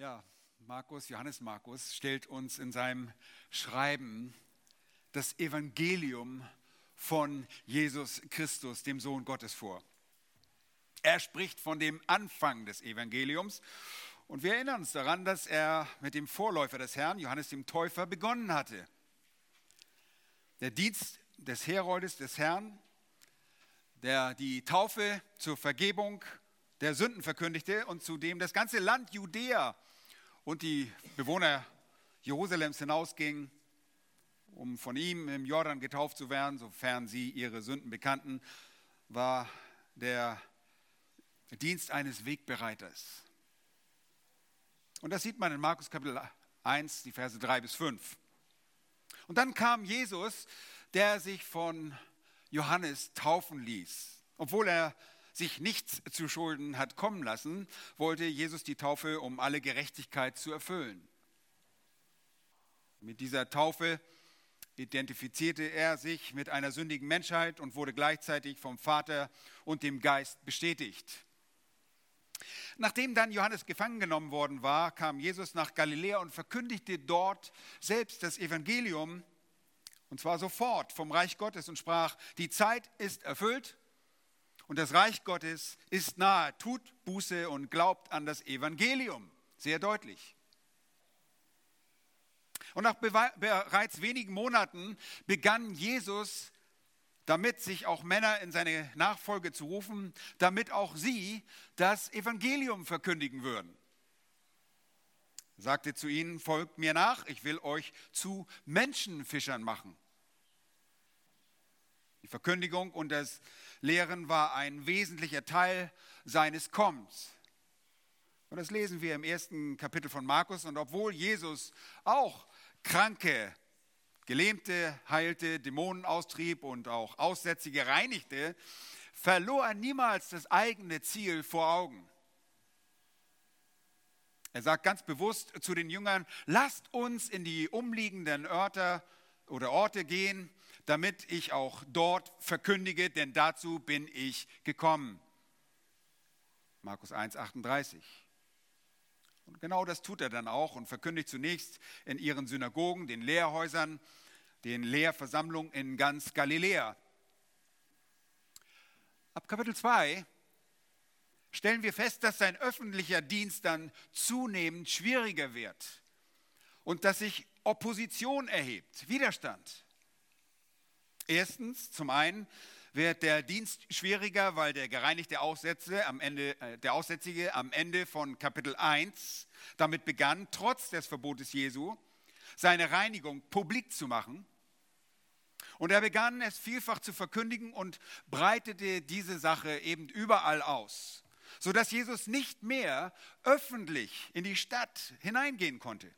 Ja, Markus, Johannes Markus stellt uns in seinem Schreiben das Evangelium von Jesus Christus, dem Sohn Gottes, vor. Er spricht von dem Anfang des Evangeliums und wir erinnern uns daran, dass er mit dem Vorläufer des Herrn, Johannes dem Täufer, begonnen hatte. Der Dienst des Heroldes des Herrn, der die Taufe zur Vergebung der Sünden verkündigte und zu dem das ganze Land Judäa und die Bewohner Jerusalems hinausgingen, um von ihm im Jordan getauft zu werden, sofern sie ihre Sünden bekannten, war der Dienst eines Wegbereiters. Und das sieht man in Markus Kapitel 1, die Verse 3 bis 5. Und dann kam Jesus, der sich von Johannes taufen ließ, obwohl er sich nichts zu Schulden hat kommen lassen, wollte Jesus die Taufe, um alle Gerechtigkeit zu erfüllen. Mit dieser Taufe identifizierte er sich mit einer sündigen Menschheit und wurde gleichzeitig vom Vater und dem Geist bestätigt. Nachdem dann Johannes gefangen genommen worden war, kam Jesus nach Galiläa und verkündigte dort selbst das Evangelium, und zwar sofort vom Reich Gottes und sprach, die Zeit ist erfüllt und das Reich Gottes ist nahe. Tut Buße und glaubt an das Evangelium. Sehr deutlich. Und nach bereits wenigen Monaten begann Jesus damit, sich auch Männer in seine Nachfolge zu rufen, damit auch sie das Evangelium verkündigen würden. Er sagte zu ihnen, folgt mir nach, ich will euch zu Menschenfischern machen. Die Verkündigung und das Lehren war ein wesentlicher Teil seines Kommens. Und das lesen wir im ersten Kapitel von Markus. Und obwohl Jesus auch Kranke, Gelähmte heilte, Dämonen austrieb und auch Aussätzige reinigte, verlor er niemals das eigene Ziel vor Augen. Er sagt ganz bewusst zu den Jüngern, lasst uns in die umliegenden Örter oder Orte gehen damit ich auch dort verkündige, denn dazu bin ich gekommen. Markus 1, 38. Und genau das tut er dann auch und verkündigt zunächst in ihren Synagogen, den Lehrhäusern, den Lehrversammlungen in ganz Galiläa. Ab Kapitel 2 stellen wir fest, dass sein öffentlicher Dienst dann zunehmend schwieriger wird und dass sich Opposition erhebt, Widerstand. Erstens, zum einen wird der Dienst schwieriger, weil der gereinigte Aussätze am Ende, äh, der Aussätzige am Ende von Kapitel 1 damit begann, trotz des Verbotes Jesu, seine Reinigung publik zu machen. Und er begann es vielfach zu verkündigen und breitete diese Sache eben überall aus, sodass Jesus nicht mehr öffentlich in die Stadt hineingehen konnte,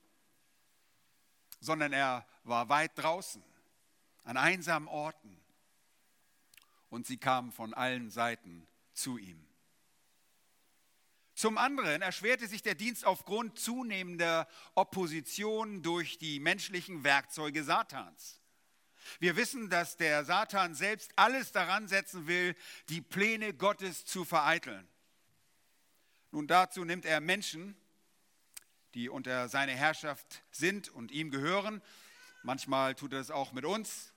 sondern er war weit draußen an einsamen Orten. Und sie kamen von allen Seiten zu ihm. Zum anderen erschwerte sich der Dienst aufgrund zunehmender Opposition durch die menschlichen Werkzeuge Satans. Wir wissen, dass der Satan selbst alles daran setzen will, die Pläne Gottes zu vereiteln. Nun dazu nimmt er Menschen, die unter seine Herrschaft sind und ihm gehören. Manchmal tut er es auch mit uns,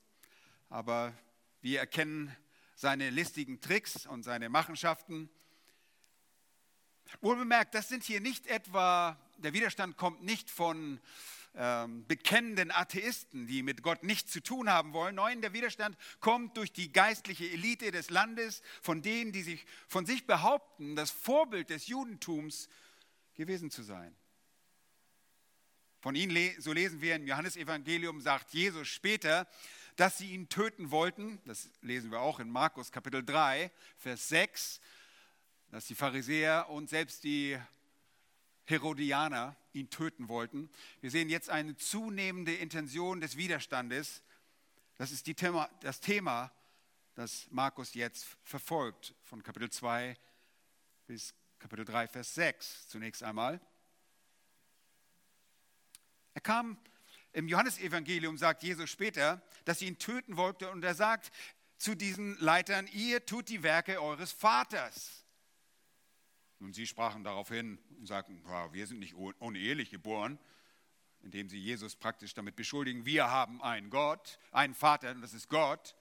aber wir erkennen seine listigen Tricks und seine Machenschaften. Wohlbemerkt, das sind hier nicht etwa, der Widerstand kommt nicht von ähm, bekennenden Atheisten, die mit Gott nichts zu tun haben wollen. Nein, der Widerstand kommt durch die geistliche Elite des Landes, von denen, die sich von sich behaupten, das Vorbild des Judentums gewesen zu sein. Von ihnen, so lesen wir im Johannesevangelium, sagt Jesus später, dass sie ihn töten wollten. Das lesen wir auch in Markus Kapitel 3, Vers 6, dass die Pharisäer und selbst die Herodianer ihn töten wollten. Wir sehen jetzt eine zunehmende Intention des Widerstandes. Das ist Thema, das Thema, das Markus jetzt verfolgt, von Kapitel 2 bis Kapitel 3, Vers 6 zunächst einmal. Er kam im Johannesevangelium sagt Jesus später, dass sie ihn töten wollte und er sagt zu diesen Leitern, ihr tut die Werke eures Vaters. Und sie sprachen darauf hin und sagten, wir sind nicht unehelich geboren, indem sie Jesus praktisch damit beschuldigen, wir haben einen Gott, einen Vater, und das ist Gott.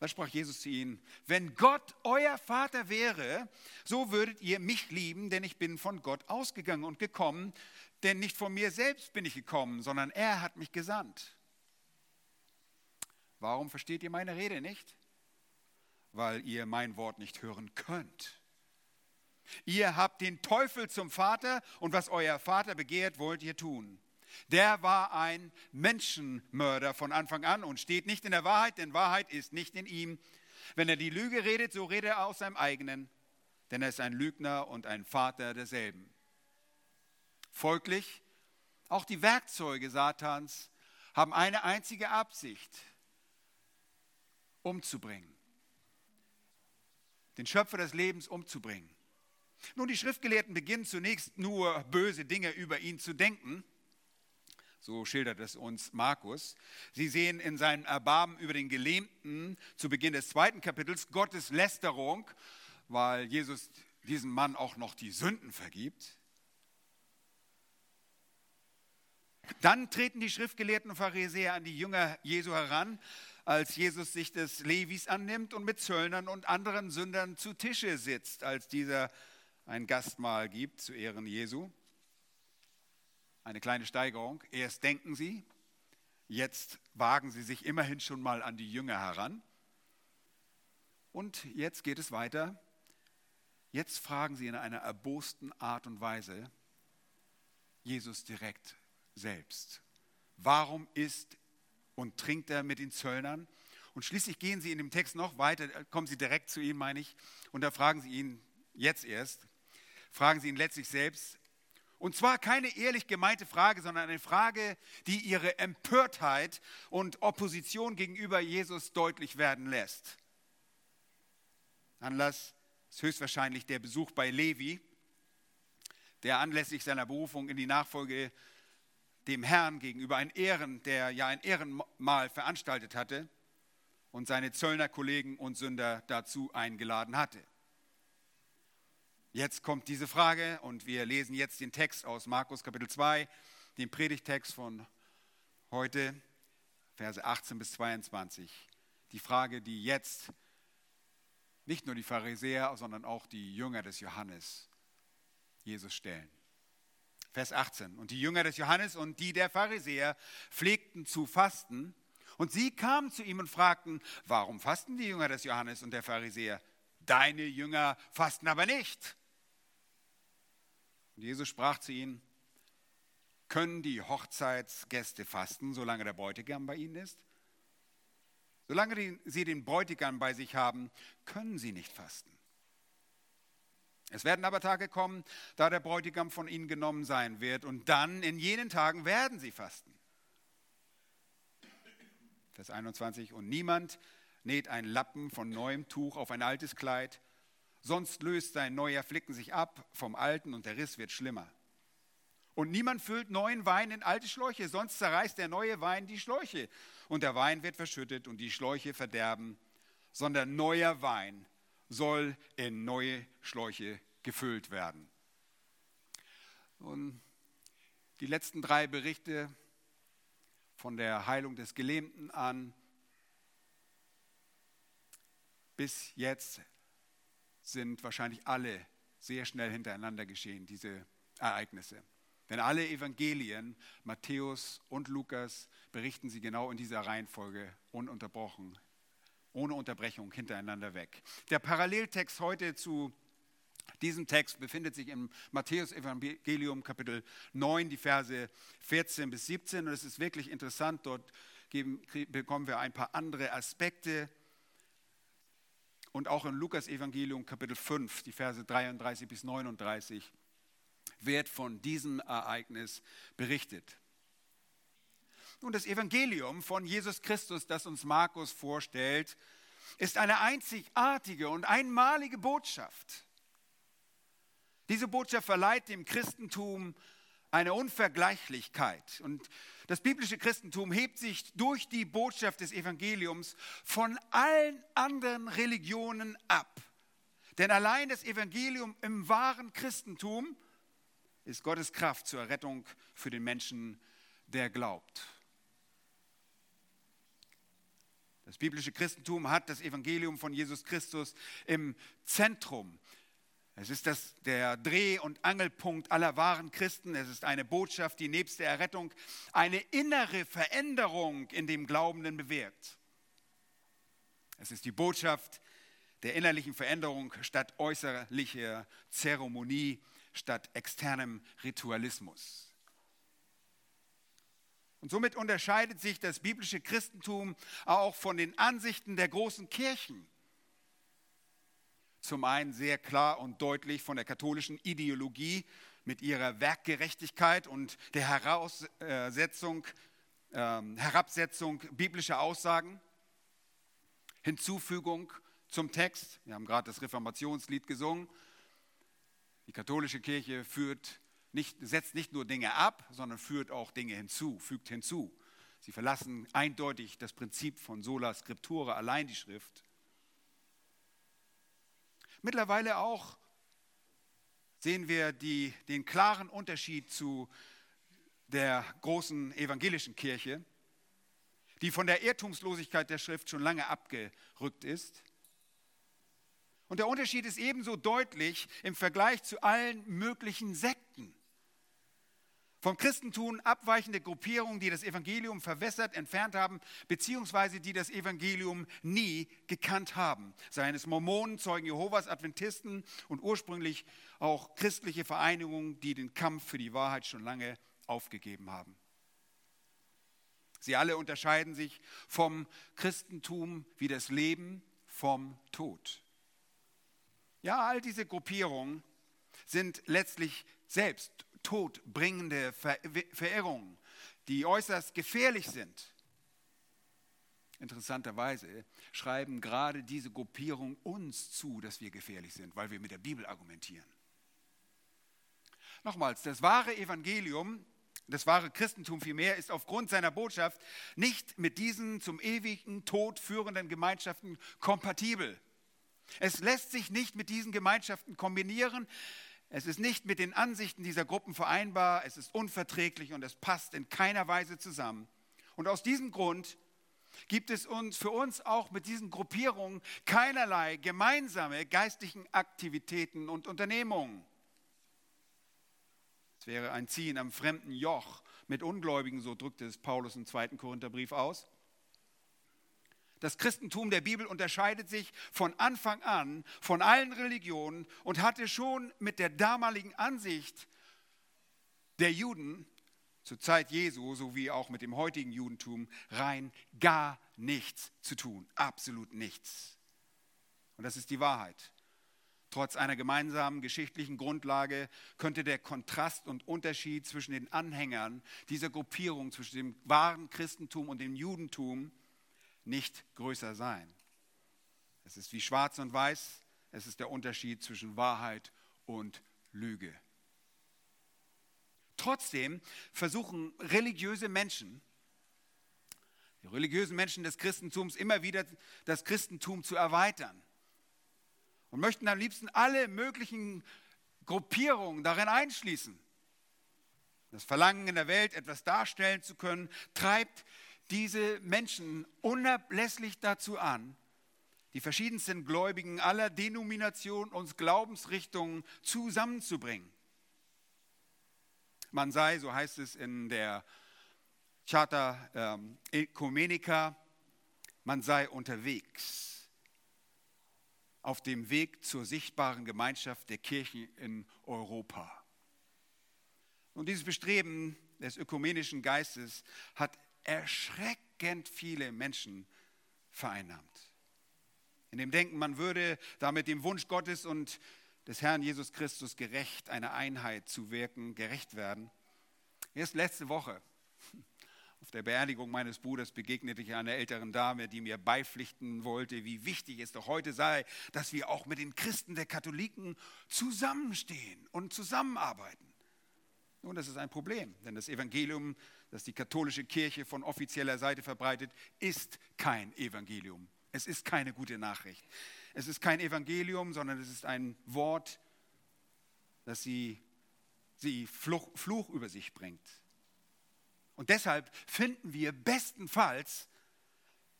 Da sprach Jesus zu ihnen, wenn Gott euer Vater wäre, so würdet ihr mich lieben, denn ich bin von Gott ausgegangen und gekommen, denn nicht von mir selbst bin ich gekommen, sondern er hat mich gesandt. Warum versteht ihr meine Rede nicht? Weil ihr mein Wort nicht hören könnt. Ihr habt den Teufel zum Vater und was euer Vater begehrt, wollt ihr tun. Der war ein Menschenmörder von Anfang an und steht nicht in der Wahrheit, denn Wahrheit ist nicht in ihm. Wenn er die Lüge redet, so redet er aus seinem eigenen, denn er ist ein Lügner und ein Vater derselben. Folglich, auch die Werkzeuge Satans haben eine einzige Absicht, umzubringen. Den Schöpfer des Lebens umzubringen. Nun, die Schriftgelehrten beginnen zunächst nur böse Dinge über ihn zu denken. So schildert es uns Markus. Sie sehen in seinem Erbarmen über den Gelähmten zu Beginn des zweiten Kapitels Gottes Lästerung, weil Jesus diesem Mann auch noch die Sünden vergibt. Dann treten die Schriftgelehrten und Pharisäer an die Jünger Jesu heran, als Jesus sich des Levis annimmt und mit Zöllnern und anderen Sündern zu Tische sitzt, als dieser ein Gastmahl gibt zu Ehren Jesu. Eine kleine Steigerung. Erst denken sie, jetzt wagen sie sich immerhin schon mal an die Jünger heran. Und jetzt geht es weiter. Jetzt fragen sie in einer erbosten Art und Weise Jesus direkt selbst. Warum isst und trinkt er mit den Zöllnern? Und schließlich gehen sie in dem Text noch weiter, kommen sie direkt zu ihm, meine ich, und da fragen sie ihn jetzt erst, fragen sie ihn letztlich selbst. Und zwar keine ehrlich gemeinte Frage, sondern eine Frage, die ihre Empörtheit und Opposition gegenüber Jesus deutlich werden lässt. Anlass ist höchstwahrscheinlich der Besuch bei Levi, der anlässlich seiner Berufung in die Nachfolge dem Herrn gegenüber ein Ehren, der ja ein Ehrenmahl veranstaltet hatte und seine Zöllnerkollegen und Sünder dazu eingeladen hatte. Jetzt kommt diese Frage und wir lesen jetzt den Text aus Markus Kapitel 2, den Predigtext von heute, Verse 18 bis 22. Die Frage, die jetzt nicht nur die Pharisäer, sondern auch die Jünger des Johannes Jesus stellen. Vers 18. Und die Jünger des Johannes und die der Pharisäer pflegten zu fasten. Und sie kamen zu ihm und fragten, warum fasten die Jünger des Johannes und der Pharisäer? Deine Jünger fasten aber nicht. Und Jesus sprach zu ihnen, können die Hochzeitsgäste fasten, solange der Bräutigam bei ihnen ist? Solange sie den Bräutigam bei sich haben, können sie nicht fasten. Es werden aber Tage kommen, da der Bräutigam von ihnen genommen sein wird, und dann in jenen Tagen werden sie fasten. Vers 21, und niemand näht einen Lappen von neuem Tuch auf ein altes Kleid, sonst löst sein neuer Flicken sich ab vom alten und der Riss wird schlimmer. Und niemand füllt neuen Wein in alte Schläuche, sonst zerreißt der neue Wein die Schläuche und der Wein wird verschüttet und die Schläuche verderben, sondern neuer Wein soll in neue Schläuche gefüllt werden. Und die letzten drei Berichte von der Heilung des Gelähmten an bis jetzt sind wahrscheinlich alle sehr schnell hintereinander geschehen, diese Ereignisse. Denn alle Evangelien, Matthäus und Lukas, berichten sie genau in dieser Reihenfolge ununterbrochen ohne Unterbrechung hintereinander weg. Der Paralleltext heute zu diesem Text befindet sich im Matthäus-Evangelium Kapitel 9, die Verse 14 bis 17. Und es ist wirklich interessant, dort geben, bekommen wir ein paar andere Aspekte. Und auch im Lukas-Evangelium Kapitel 5, die Verse 33 bis 39, wird von diesem Ereignis berichtet. Nun, das Evangelium von Jesus Christus, das uns Markus vorstellt, ist eine einzigartige und einmalige Botschaft. Diese Botschaft verleiht dem Christentum eine Unvergleichlichkeit. Und das biblische Christentum hebt sich durch die Botschaft des Evangeliums von allen anderen Religionen ab. Denn allein das Evangelium im wahren Christentum ist Gottes Kraft zur Errettung für den Menschen, der glaubt. Das biblische Christentum hat das Evangelium von Jesus Christus im Zentrum. Es ist das, der Dreh- und Angelpunkt aller wahren Christen. Es ist eine Botschaft, die nebst der Errettung eine innere Veränderung in dem Glaubenden bewirkt. Es ist die Botschaft der innerlichen Veränderung statt äußerlicher Zeremonie, statt externem Ritualismus. Und somit unterscheidet sich das biblische Christentum auch von den Ansichten der großen Kirchen. Zum einen sehr klar und deutlich von der katholischen Ideologie mit ihrer Werkgerechtigkeit und der Heraussetzung, äh, Herabsetzung biblischer Aussagen. Hinzufügung zum Text. Wir haben gerade das Reformationslied gesungen. Die katholische Kirche führt nicht, setzt nicht nur Dinge ab, sondern führt auch Dinge hinzu, fügt hinzu. Sie verlassen eindeutig das Prinzip von sola scriptura, allein die Schrift. Mittlerweile auch sehen wir die, den klaren Unterschied zu der großen evangelischen Kirche die von der Irrtumslosigkeit der Schrift schon lange abgerückt ist. Und der Unterschied ist ebenso deutlich im Vergleich zu allen möglichen Sekten. Vom Christentum abweichende Gruppierungen, die das Evangelium verwässert, entfernt haben, beziehungsweise die das Evangelium nie gekannt haben. Seien es Mormonen, Zeugen Jehovas, Adventisten und ursprünglich auch christliche Vereinigungen, die den Kampf für die Wahrheit schon lange aufgegeben haben. Sie alle unterscheiden sich vom Christentum wie das Leben vom Tod. Ja, all diese Gruppierungen sind letztlich selbst todbringende Verirrungen, die äußerst gefährlich sind. Interessanterweise schreiben gerade diese Gruppierungen uns zu, dass wir gefährlich sind, weil wir mit der Bibel argumentieren. Nochmals, das wahre Evangelium das wahre Christentum vielmehr ist aufgrund seiner Botschaft nicht mit diesen zum ewigen Tod führenden Gemeinschaften kompatibel. Es lässt sich nicht mit diesen Gemeinschaften kombinieren. Es ist nicht mit den Ansichten dieser Gruppen vereinbar. Es ist unverträglich und es passt in keiner Weise zusammen. Und aus diesem Grund gibt es uns für uns auch mit diesen Gruppierungen keinerlei gemeinsame geistlichen Aktivitäten und Unternehmungen wäre ein Ziehen am fremden Joch mit Ungläubigen, so drückte es Paulus im zweiten Korintherbrief aus. Das Christentum der Bibel unterscheidet sich von Anfang an von allen Religionen und hatte schon mit der damaligen Ansicht der Juden zur Zeit Jesu sowie auch mit dem heutigen Judentum rein gar nichts zu tun. Absolut nichts. Und das ist die Wahrheit. Trotz einer gemeinsamen geschichtlichen Grundlage könnte der Kontrast und Unterschied zwischen den Anhängern dieser Gruppierung, zwischen dem wahren Christentum und dem Judentum nicht größer sein. Es ist wie schwarz und weiß, es ist der Unterschied zwischen Wahrheit und Lüge. Trotzdem versuchen religiöse Menschen, die religiösen Menschen des Christentums immer wieder das Christentum zu erweitern und möchten am liebsten alle möglichen Gruppierungen darin einschließen. Das Verlangen in der Welt, etwas darstellen zu können, treibt diese Menschen unablässig dazu an, die verschiedensten Gläubigen aller Denominationen und Glaubensrichtungen zusammenzubringen. Man sei, so heißt es in der Charta ähm, Ecumenica, man sei unterwegs auf dem Weg zur sichtbaren Gemeinschaft der Kirchen in Europa. Und dieses Bestreben des ökumenischen Geistes hat erschreckend viele Menschen vereinnahmt. In dem Denken, man würde damit dem Wunsch Gottes und des Herrn Jesus Christus gerecht, eine Einheit zu wirken, gerecht werden. Erst letzte Woche auf der Beerdigung meines Bruders begegnete ich einer älteren Dame, die mir beipflichten wollte, wie wichtig es doch heute sei, dass wir auch mit den Christen der Katholiken zusammenstehen und zusammenarbeiten. Nun, das ist ein Problem, denn das Evangelium, das die katholische Kirche von offizieller Seite verbreitet, ist kein Evangelium. Es ist keine gute Nachricht. Es ist kein Evangelium, sondern es ist ein Wort, das sie, sie Fluch, Fluch über sich bringt. Und deshalb finden wir bestenfalls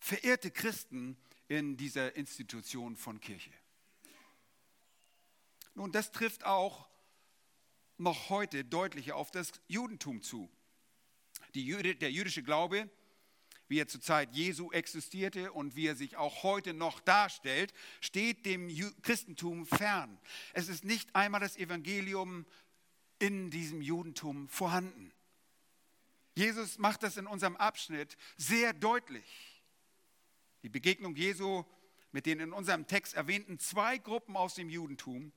verehrte Christen in dieser Institution von Kirche. Nun, das trifft auch noch heute deutlicher auf das Judentum zu. Jüde, der jüdische Glaube, wie er zur Zeit Jesu existierte und wie er sich auch heute noch darstellt, steht dem Christentum fern. Es ist nicht einmal das Evangelium in diesem Judentum vorhanden. Jesus macht das in unserem Abschnitt sehr deutlich. Die Begegnung Jesu mit den in unserem Text erwähnten zwei Gruppen aus dem Judentum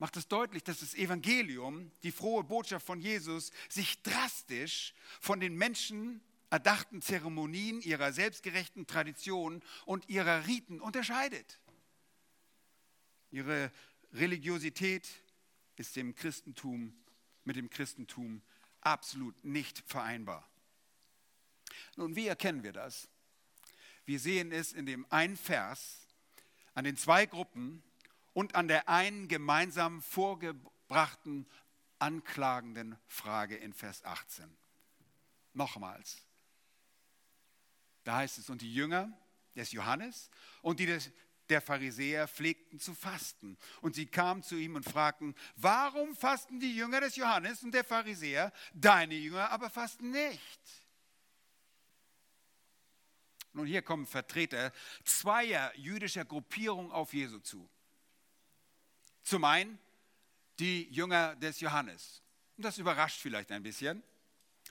macht es deutlich, dass das Evangelium, die frohe Botschaft von Jesus, sich drastisch von den Menschen erdachten Zeremonien, ihrer selbstgerechten Traditionen und ihrer Riten unterscheidet. Ihre Religiosität ist dem Christentum, mit dem Christentum absolut nicht vereinbar. Nun, wie erkennen wir das? Wir sehen es in dem einen Vers an den zwei Gruppen, und an der einen gemeinsam vorgebrachten anklagenden Frage in Vers 18. Nochmals. Da heißt es, und die Jünger des Johannes und die des, der Pharisäer pflegten zu fasten. Und sie kamen zu ihm und fragten, warum fasten die Jünger des Johannes und der Pharisäer, deine Jünger aber fasten nicht? Nun, hier kommen Vertreter zweier jüdischer Gruppierungen auf Jesu zu. Zum einen die Jünger des Johannes. Und das überrascht vielleicht ein bisschen.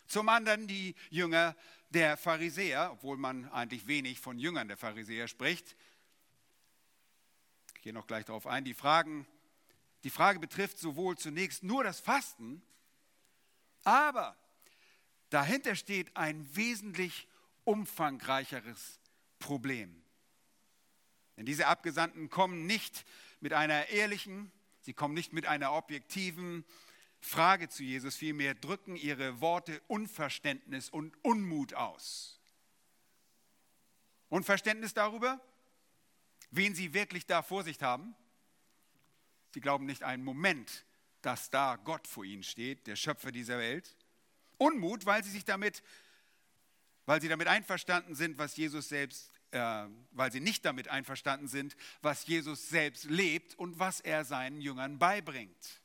Zum anderen die Jünger der Pharisäer, obwohl man eigentlich wenig von Jüngern der Pharisäer spricht. Ich gehe noch gleich darauf ein. Die, Fragen, die Frage betrifft sowohl zunächst nur das Fasten, aber dahinter steht ein wesentlich umfangreicheres Problem. Denn diese Abgesandten kommen nicht mit einer ehrlichen, sie kommen nicht mit einer objektiven Frage zu Jesus, vielmehr drücken ihre Worte Unverständnis und Unmut aus. Unverständnis darüber, wen sie wirklich da vor sich haben. Sie glauben nicht einen Moment, dass da Gott vor ihnen steht, der Schöpfer dieser Welt. Unmut, weil sie sich damit, weil sie damit einverstanden sind, was Jesus selbst äh, weil sie nicht damit einverstanden sind, was Jesus selbst lebt und was er seinen Jüngern beibringt,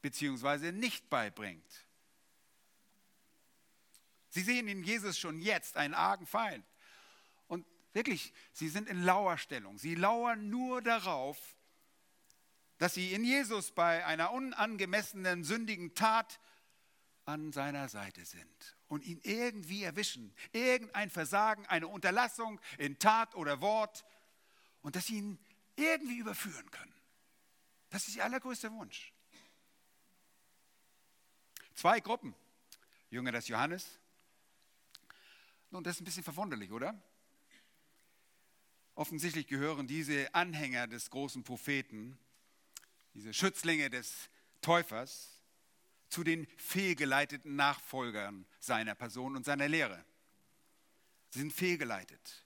beziehungsweise nicht beibringt. Sie sehen in Jesus schon jetzt einen argen Feind. Und wirklich, sie sind in Lauerstellung. Sie lauern nur darauf, dass sie in Jesus bei einer unangemessenen, sündigen Tat an seiner Seite sind und ihn irgendwie erwischen. Irgendein Versagen, eine Unterlassung in Tat oder Wort und dass sie ihn irgendwie überführen können. Das ist ihr allergrößter Wunsch. Zwei Gruppen. Jünger des Johannes. Nun, das ist ein bisschen verwunderlich, oder? Offensichtlich gehören diese Anhänger des großen Propheten, diese Schützlinge des Täufers, zu den fehlgeleiteten Nachfolgern seiner Person und seiner Lehre. Sie sind fehlgeleitet.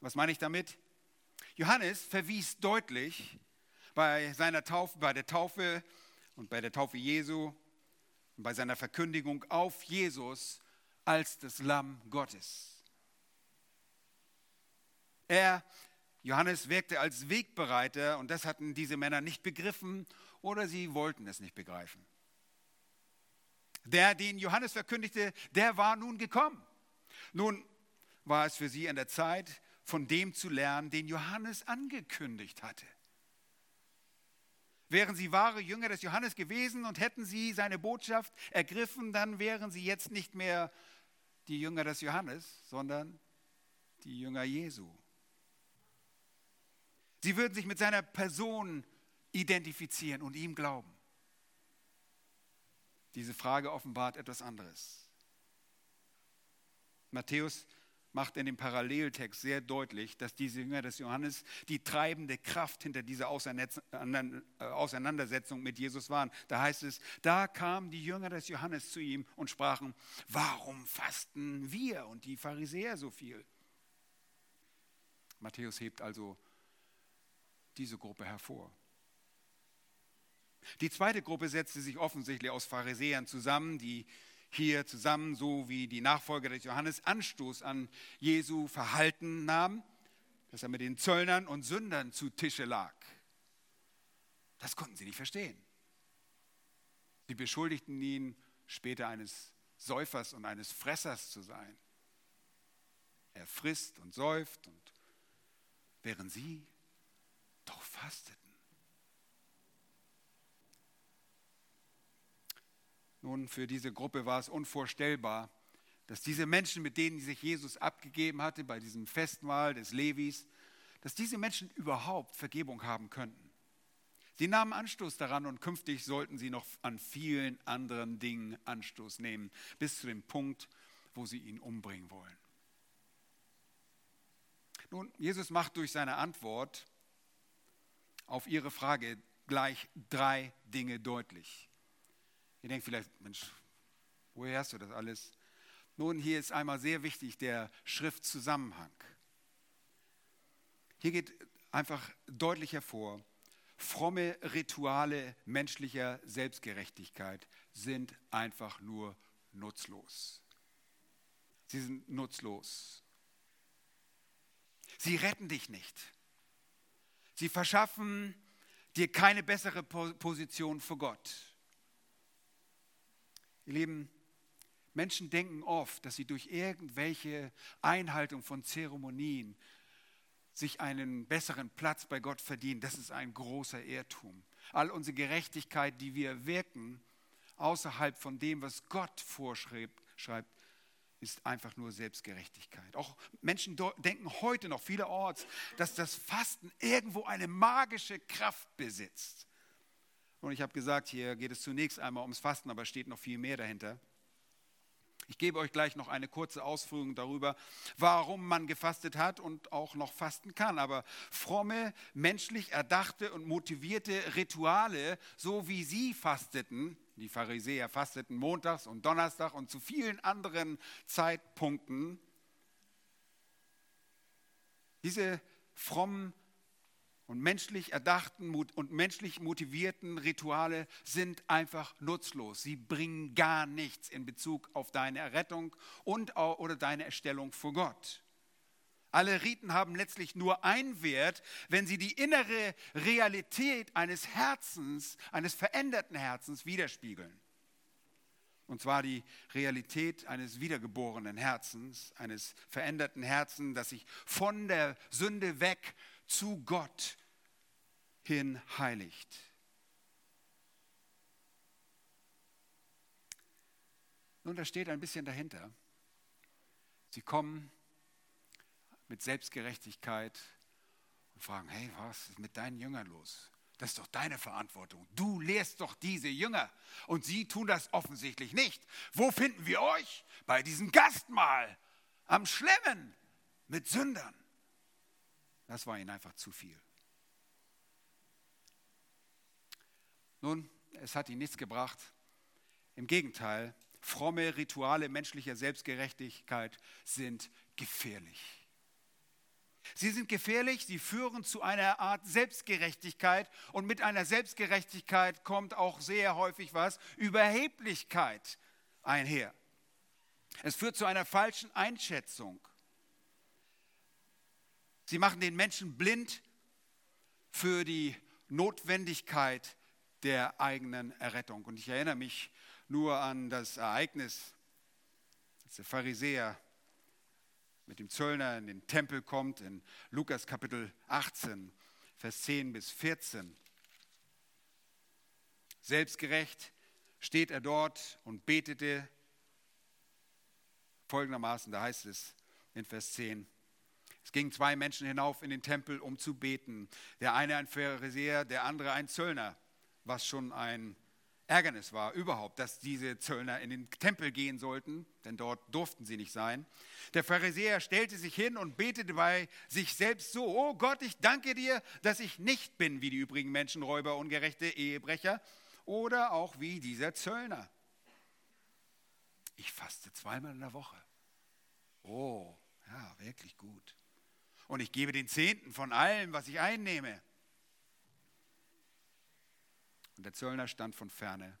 Was meine ich damit? Johannes verwies deutlich bei seiner Taufe, bei der Taufe und bei der Taufe Jesu und bei seiner Verkündigung auf Jesus als das Lamm Gottes. Er, Johannes, wirkte als Wegbereiter und das hatten diese Männer nicht begriffen oder sie wollten es nicht begreifen der den Johannes verkündigte, der war nun gekommen. Nun war es für sie an der Zeit, von dem zu lernen, den Johannes angekündigt hatte. Wären sie wahre Jünger des Johannes gewesen und hätten sie seine Botschaft ergriffen, dann wären sie jetzt nicht mehr die Jünger des Johannes, sondern die Jünger Jesu. Sie würden sich mit seiner Person identifizieren und ihm glauben. Diese Frage offenbart etwas anderes. Matthäus macht in dem Paralleltext sehr deutlich, dass diese Jünger des Johannes die treibende Kraft hinter dieser äh, Auseinandersetzung mit Jesus waren. Da heißt es, da kamen die Jünger des Johannes zu ihm und sprachen, warum fasten wir und die Pharisäer so viel? Matthäus hebt also diese Gruppe hervor. Die zweite Gruppe setzte sich offensichtlich aus Pharisäern zusammen, die hier zusammen, so wie die Nachfolger des Johannes, Anstoß an Jesu Verhalten nahmen, dass er mit den Zöllnern und Sündern zu Tische lag. Das konnten sie nicht verstehen. Sie beschuldigten ihn später eines Säufers und eines Fressers zu sein. Er frisst und säuft und während sie doch fasteten. Nun, für diese Gruppe war es unvorstellbar, dass diese Menschen, mit denen sich Jesus abgegeben hatte bei diesem Festmahl des Levis, dass diese Menschen überhaupt Vergebung haben könnten. Sie nahmen Anstoß daran und künftig sollten sie noch an vielen anderen Dingen Anstoß nehmen, bis zu dem Punkt, wo sie ihn umbringen wollen. Nun, Jesus macht durch seine Antwort auf ihre Frage gleich drei Dinge deutlich. Ihr denkt vielleicht, Mensch, woher hast du das alles? Nun, hier ist einmal sehr wichtig der Schriftzusammenhang. Hier geht einfach deutlich hervor, fromme Rituale menschlicher Selbstgerechtigkeit sind einfach nur nutzlos. Sie sind nutzlos. Sie retten dich nicht. Sie verschaffen dir keine bessere Position vor Gott. Ihr Lieben, Menschen denken oft, dass sie durch irgendwelche Einhaltung von Zeremonien sich einen besseren Platz bei Gott verdienen. Das ist ein großer Irrtum. All unsere Gerechtigkeit, die wir wirken, außerhalb von dem, was Gott vorschreibt, schreibt, ist einfach nur Selbstgerechtigkeit. Auch Menschen denken heute noch vielerorts, dass das Fasten irgendwo eine magische Kraft besitzt. Und ich habe gesagt, hier geht es zunächst einmal ums Fasten, aber steht noch viel mehr dahinter. Ich gebe euch gleich noch eine kurze Ausführung darüber, warum man gefastet hat und auch noch fasten kann. Aber fromme, menschlich erdachte und motivierte Rituale, so wie sie fasteten, die Pharisäer fasteten montags und Donnerstag und zu vielen anderen Zeitpunkten, diese frommen und menschlich erdachten und menschlich motivierten Rituale sind einfach nutzlos. Sie bringen gar nichts in Bezug auf deine Errettung und oder deine Erstellung vor Gott. Alle Riten haben letztlich nur einen Wert, wenn sie die innere Realität eines Herzens, eines veränderten Herzens widerspiegeln. Und zwar die Realität eines wiedergeborenen Herzens, eines veränderten Herzens, das sich von der Sünde weg zu Gott hin heiligt. Nun, da steht ein bisschen dahinter. Sie kommen mit Selbstgerechtigkeit und fragen, hey, was ist mit deinen Jüngern los? Das ist doch deine Verantwortung. Du lehrst doch diese Jünger und sie tun das offensichtlich nicht. Wo finden wir euch? Bei diesem Gastmahl, am Schlemmen mit Sündern. Das war ihnen einfach zu viel. Nun, es hat ihnen nichts gebracht. Im Gegenteil, fromme Rituale menschlicher Selbstgerechtigkeit sind gefährlich. Sie sind gefährlich, sie führen zu einer Art Selbstgerechtigkeit und mit einer Selbstgerechtigkeit kommt auch sehr häufig was, Überheblichkeit einher. Es führt zu einer falschen Einschätzung. Sie machen den Menschen blind für die Notwendigkeit der eigenen Errettung. Und ich erinnere mich nur an das Ereignis, als der Pharisäer mit dem Zöllner in den Tempel kommt, in Lukas Kapitel 18, Vers 10 bis 14. Selbstgerecht steht er dort und betete folgendermaßen, da heißt es in Vers 10, es gingen zwei Menschen hinauf in den Tempel, um zu beten. Der eine ein Pharisäer, der andere ein Zöllner, was schon ein Ärgernis war überhaupt, dass diese Zöllner in den Tempel gehen sollten, denn dort durften sie nicht sein. Der Pharisäer stellte sich hin und betete bei sich selbst so, oh Gott, ich danke dir, dass ich nicht bin wie die übrigen Menschen, Räuber, ungerechte Ehebrecher oder auch wie dieser Zöllner. Ich faste zweimal in der Woche. Oh, ja, wirklich gut und ich gebe den Zehnten von allem, was ich einnehme. Und der Zöllner stand von ferne,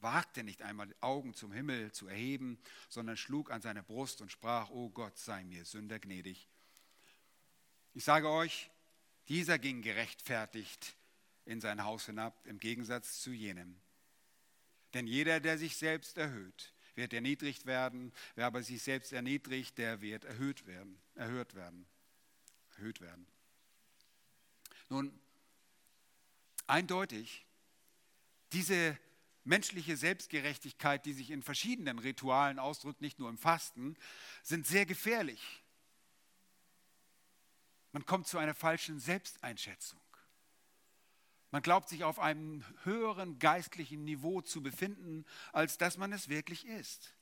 wagte nicht einmal die Augen zum Himmel zu erheben, sondern schlug an seine Brust und sprach, O Gott, sei mir Sünder gnädig. Ich sage euch, dieser ging gerechtfertigt in sein Haus hinab, im Gegensatz zu jenem. Denn jeder, der sich selbst erhöht, wird erniedrigt werden. Wer aber sich selbst erniedrigt, der wird erhöht werden, erhöht werden, erhöht werden. Nun, eindeutig, diese menschliche Selbstgerechtigkeit, die sich in verschiedenen Ritualen ausdrückt, nicht nur im Fasten, sind sehr gefährlich. Man kommt zu einer falschen Selbsteinschätzung. Man glaubt sich auf einem höheren geistlichen Niveau zu befinden, als dass man es wirklich ist.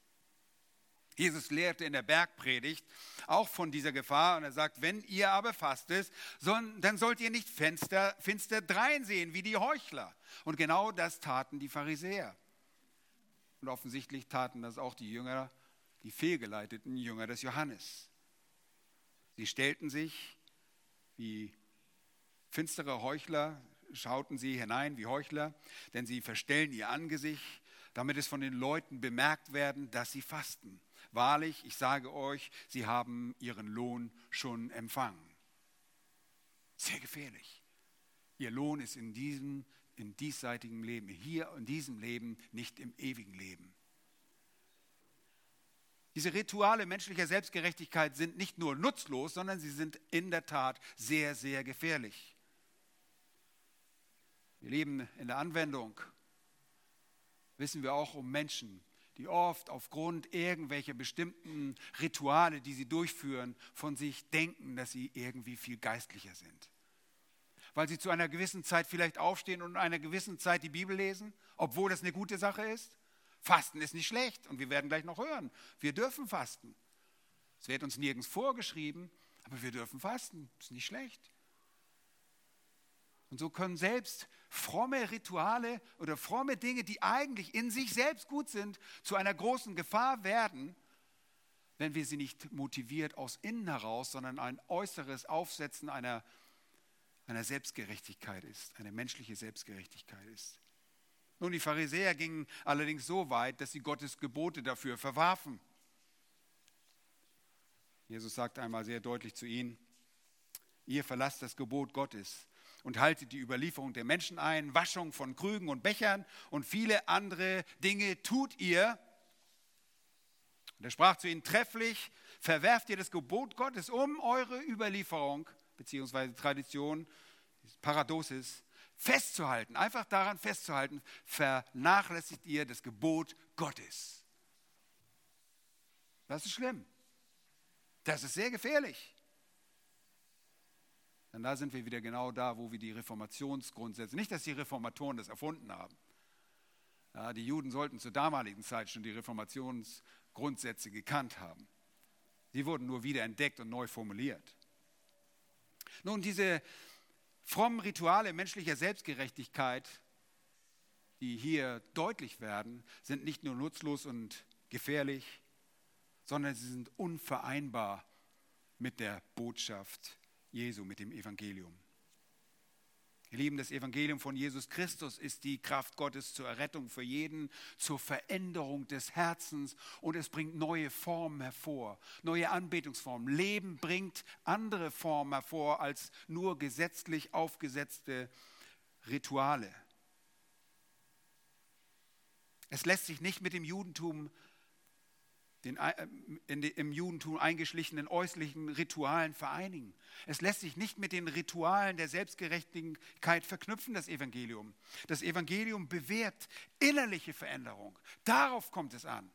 Jesus lehrte in der Bergpredigt auch von dieser Gefahr und er sagt, wenn ihr aber fastet, dann sollt ihr nicht finster, finster dreinsehen wie die Heuchler. Und genau das taten die Pharisäer. Und offensichtlich taten das auch die Jünger, die fehlgeleiteten Jünger des Johannes. Sie stellten sich wie finstere Heuchler, schauten sie hinein wie Heuchler, denn sie verstellen ihr Angesicht, damit es von den Leuten bemerkt werden, dass sie fasten. Wahrlich, ich sage euch, sie haben ihren Lohn schon empfangen. Sehr gefährlich. Ihr Lohn ist in diesem, in diesseitigen Leben, hier in diesem Leben, nicht im ewigen Leben. Diese Rituale menschlicher Selbstgerechtigkeit sind nicht nur nutzlos, sondern sie sind in der Tat sehr, sehr gefährlich. Wir leben in der Anwendung, wissen wir auch um Menschen, die oft aufgrund irgendwelcher bestimmten Rituale, die sie durchführen, von sich denken, dass sie irgendwie viel geistlicher sind. Weil sie zu einer gewissen Zeit vielleicht aufstehen und in einer gewissen Zeit die Bibel lesen, obwohl das eine gute Sache ist. Fasten ist nicht schlecht und wir werden gleich noch hören, wir dürfen fasten. Es wird uns nirgends vorgeschrieben, aber wir dürfen fasten, ist nicht schlecht. Und so können selbst fromme Rituale oder fromme Dinge, die eigentlich in sich selbst gut sind, zu einer großen Gefahr werden, wenn wir sie nicht motiviert aus innen heraus, sondern ein äußeres Aufsetzen einer, einer Selbstgerechtigkeit ist, eine menschliche Selbstgerechtigkeit ist. Nun, die Pharisäer gingen allerdings so weit, dass sie Gottes Gebote dafür verwarfen. Jesus sagt einmal sehr deutlich zu ihnen, ihr verlasst das Gebot Gottes und haltet die Überlieferung der Menschen ein, Waschung von Krügen und Bechern und viele andere Dinge tut ihr. Und er sprach zu ihnen trefflich, verwerft ihr das Gebot Gottes, um eure Überlieferung bzw. Tradition, Paradosis, festzuhalten, einfach daran festzuhalten, vernachlässigt ihr das Gebot Gottes. Das ist schlimm. Das ist sehr gefährlich. Denn da sind wir wieder genau da, wo wir die Reformationsgrundsätze, nicht dass die Reformatoren das erfunden haben. Ja, die Juden sollten zur damaligen Zeit schon die Reformationsgrundsätze gekannt haben. Sie wurden nur wieder entdeckt und neu formuliert. Nun, diese frommen Rituale menschlicher Selbstgerechtigkeit, die hier deutlich werden, sind nicht nur nutzlos und gefährlich, sondern sie sind unvereinbar mit der Botschaft Jesu, mit dem Evangelium. Ihr Lieben, das Evangelium von Jesus Christus ist die Kraft Gottes zur Errettung für jeden, zur Veränderung des Herzens und es bringt neue Formen hervor, neue Anbetungsformen. Leben bringt andere Formen hervor als nur gesetzlich aufgesetzte Rituale. Es lässt sich nicht mit dem Judentum den äh, die, im Judentum eingeschlichenen äußerlichen Ritualen vereinigen. Es lässt sich nicht mit den Ritualen der Selbstgerechtigkeit verknüpfen, das Evangelium. Das Evangelium bewährt innerliche Veränderung. Darauf kommt es an.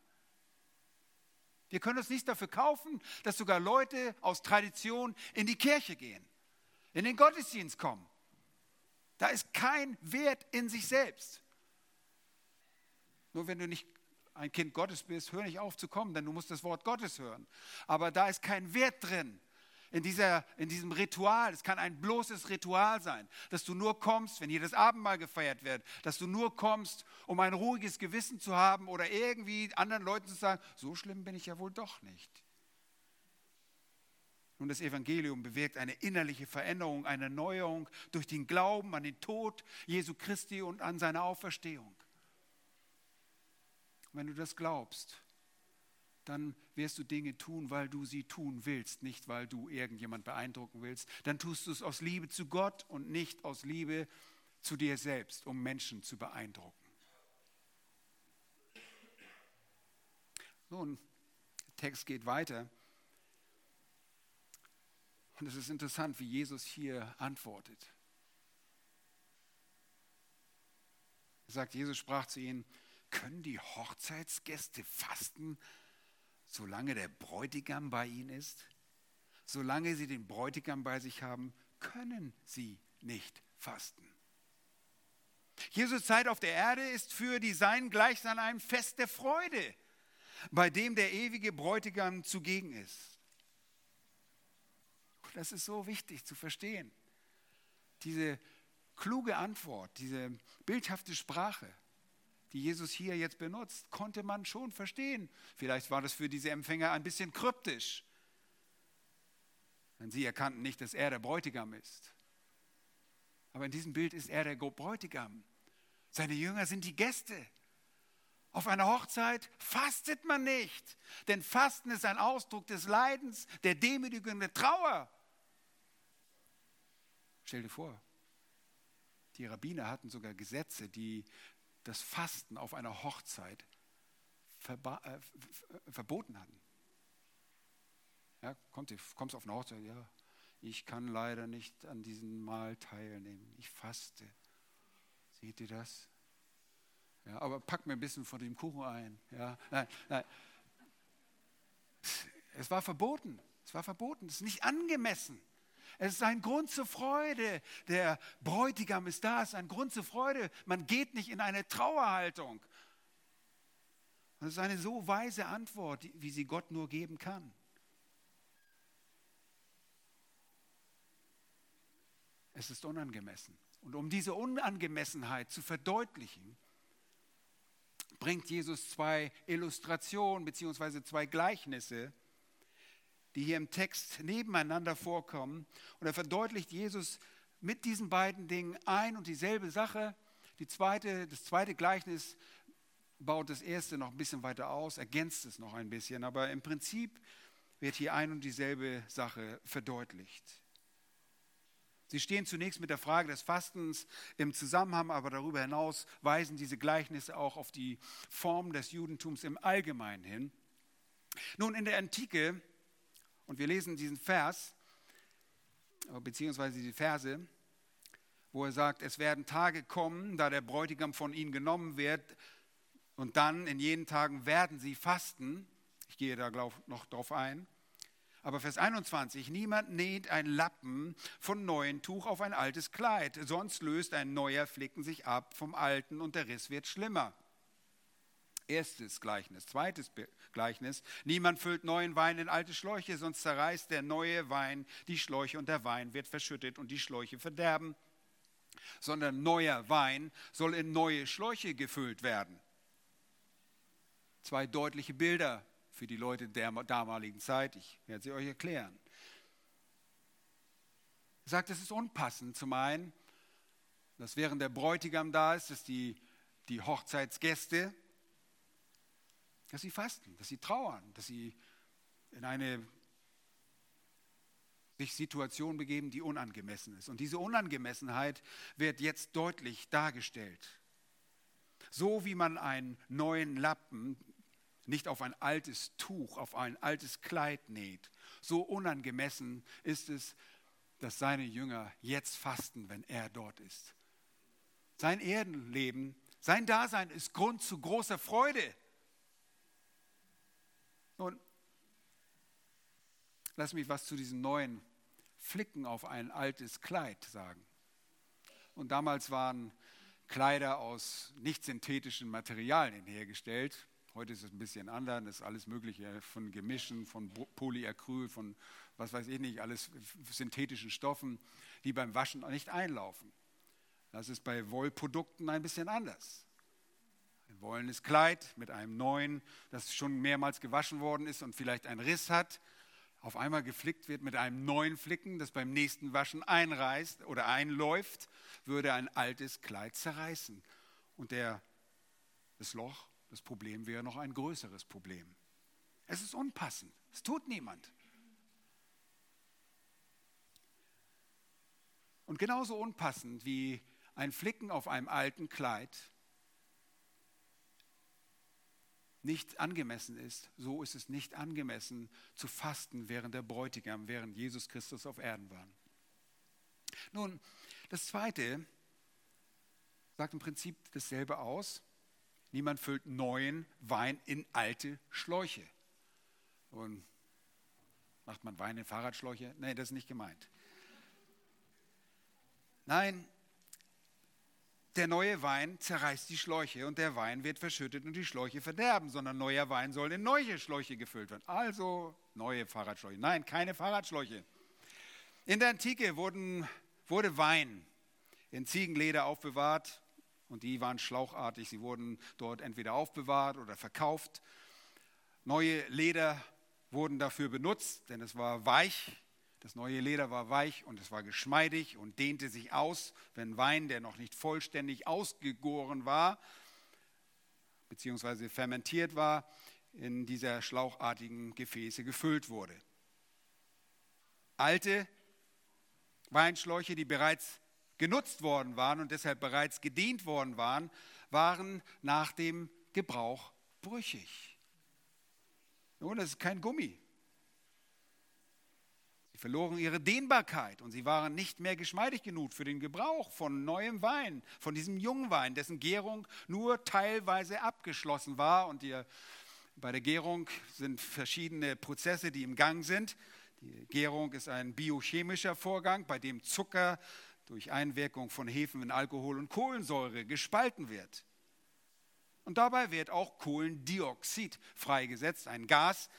Wir können uns nicht dafür kaufen, dass sogar Leute aus Tradition in die Kirche gehen, in den Gottesdienst kommen. Da ist kein Wert in sich selbst. Nur wenn du nicht ein Kind Gottes bist, hör nicht auf zu kommen, denn du musst das Wort Gottes hören. Aber da ist kein Wert drin in, dieser, in diesem Ritual. Es kann ein bloßes Ritual sein, dass du nur kommst, wenn hier das Abendmahl gefeiert wird, dass du nur kommst, um ein ruhiges Gewissen zu haben oder irgendwie anderen Leuten zu sagen, so schlimm bin ich ja wohl doch nicht. Nun, das Evangelium bewirkt eine innerliche Veränderung, eine Erneuerung durch den Glauben an den Tod Jesu Christi und an seine Auferstehung. Wenn du das glaubst, dann wirst du Dinge tun, weil du sie tun willst, nicht weil du irgendjemand beeindrucken willst. Dann tust du es aus Liebe zu Gott und nicht aus Liebe zu dir selbst, um Menschen zu beeindrucken. Nun, der Text geht weiter. Und es ist interessant, wie Jesus hier antwortet. Er sagt, Jesus sprach zu ihnen, können die Hochzeitsgäste fasten, solange der Bräutigam bei ihnen ist? Solange sie den Bräutigam bei sich haben, können sie nicht fasten. Jesus Zeit auf der Erde ist für die Seinen gleichsam ein Fest der Freude, bei dem der ewige Bräutigam zugegen ist. Das ist so wichtig zu verstehen. Diese kluge Antwort, diese bildhafte Sprache, die Jesus hier jetzt benutzt, konnte man schon verstehen. Vielleicht war das für diese Empfänger ein bisschen kryptisch. Denn sie erkannten nicht, dass er der Bräutigam ist. Aber in diesem Bild ist er der Bräutigam. Seine Jünger sind die Gäste. Auf einer Hochzeit fastet man nicht, denn Fasten ist ein Ausdruck des Leidens, der Demütigung, der Trauer. Stell dir vor, die Rabbiner hatten sogar Gesetze, die das Fasten auf einer Hochzeit äh, verboten hatten. Ja, kommt, kommst auf eine Hochzeit, ja, ich kann leider nicht an diesem Mahl teilnehmen, ich faste. Seht ihr das? Ja, aber pack mir ein bisschen von dem Kuchen ein. Ja, nein, nein. Es war verboten. Es war verboten. Es ist nicht angemessen. Es ist ein Grund zur Freude. Der Bräutigam ist da. Es ist ein Grund zur Freude. Man geht nicht in eine Trauerhaltung. Das ist eine so weise Antwort, wie sie Gott nur geben kann. Es ist unangemessen. Und um diese Unangemessenheit zu verdeutlichen, bringt Jesus zwei Illustrationen bzw. zwei Gleichnisse die hier im Text nebeneinander vorkommen. Und er verdeutlicht Jesus mit diesen beiden Dingen ein und dieselbe Sache. Die zweite, das zweite Gleichnis baut das erste noch ein bisschen weiter aus, ergänzt es noch ein bisschen, aber im Prinzip wird hier ein und dieselbe Sache verdeutlicht. Sie stehen zunächst mit der Frage des Fastens im Zusammenhang, aber darüber hinaus weisen diese Gleichnisse auch auf die Form des Judentums im Allgemeinen hin. Nun, in der Antike und wir lesen diesen Vers, beziehungsweise die Verse, wo er sagt, es werden Tage kommen, da der Bräutigam von ihnen genommen wird und dann in jenen Tagen werden sie fasten. Ich gehe da noch drauf ein. Aber Vers 21, niemand näht ein Lappen von neuem Tuch auf ein altes Kleid, sonst löst ein neuer Flicken sich ab vom alten und der Riss wird schlimmer. Erstes Gleichnis. Zweites Gleichnis. Niemand füllt neuen Wein in alte Schläuche, sonst zerreißt der neue Wein die Schläuche und der Wein wird verschüttet und die Schläuche verderben. Sondern neuer Wein soll in neue Schläuche gefüllt werden. Zwei deutliche Bilder für die Leute der damaligen Zeit. Ich werde sie euch erklären. Er sagt, es ist unpassend zum einen, dass während der Bräutigam da ist, dass die, die Hochzeitsgäste dass sie fasten, dass sie trauern, dass sie in eine sich Situation begeben, die unangemessen ist. Und diese Unangemessenheit wird jetzt deutlich dargestellt. So wie man einen neuen Lappen nicht auf ein altes Tuch, auf ein altes Kleid näht, so unangemessen ist es, dass seine Jünger jetzt fasten, wenn er dort ist. Sein Erdenleben, sein Dasein ist Grund zu großer Freude. Nun, lass mich was zu diesen neuen Flicken auf ein altes Kleid sagen. Und damals waren Kleider aus nicht synthetischen Materialien hergestellt. Heute ist es ein bisschen anders, das ist alles Mögliche von Gemischen, von Polyacryl, von was weiß ich nicht, alles synthetischen Stoffen, die beim Waschen nicht einlaufen. Das ist bei Wollprodukten ein bisschen anders wollenes Kleid mit einem neuen, das schon mehrmals gewaschen worden ist und vielleicht einen Riss hat, auf einmal geflickt wird mit einem neuen Flicken, das beim nächsten Waschen einreißt oder einläuft, würde ein altes Kleid zerreißen. Und der, das Loch, das Problem wäre noch ein größeres Problem. Es ist unpassend. Es tut niemand. Und genauso unpassend wie ein Flicken auf einem alten Kleid nicht angemessen ist, so ist es nicht angemessen zu fasten, während der Bräutigam, während Jesus Christus auf Erden war. Nun, das Zweite sagt im Prinzip dasselbe aus. Niemand füllt neuen Wein in alte Schläuche. Und macht man Wein in Fahrradschläuche? Nein, das ist nicht gemeint. Nein, der neue Wein zerreißt die Schläuche und der Wein wird verschüttet und die Schläuche verderben, sondern neuer Wein soll in neue Schläuche gefüllt werden. Also neue Fahrradschläuche. Nein, keine Fahrradschläuche. In der Antike wurden, wurde Wein in Ziegenleder aufbewahrt und die waren schlauchartig. Sie wurden dort entweder aufbewahrt oder verkauft. Neue Leder wurden dafür benutzt, denn es war weich das neue Leder war weich und es war geschmeidig und dehnte sich aus, wenn Wein, der noch nicht vollständig ausgegoren war, beziehungsweise fermentiert war, in dieser schlauchartigen Gefäße gefüllt wurde. Alte Weinschläuche, die bereits genutzt worden waren und deshalb bereits gedient worden waren, waren nach dem Gebrauch brüchig. Nun, das ist kein Gummi verloren ihre Dehnbarkeit und sie waren nicht mehr geschmeidig genug für den Gebrauch von neuem Wein, von diesem jungen Wein, dessen Gärung nur teilweise abgeschlossen war. Und die, bei der Gärung sind verschiedene Prozesse, die im Gang sind. Die Gärung ist ein biochemischer Vorgang, bei dem Zucker durch Einwirkung von Hefen in Alkohol und Kohlensäure gespalten wird. Und dabei wird auch Kohlendioxid freigesetzt, ein Gas,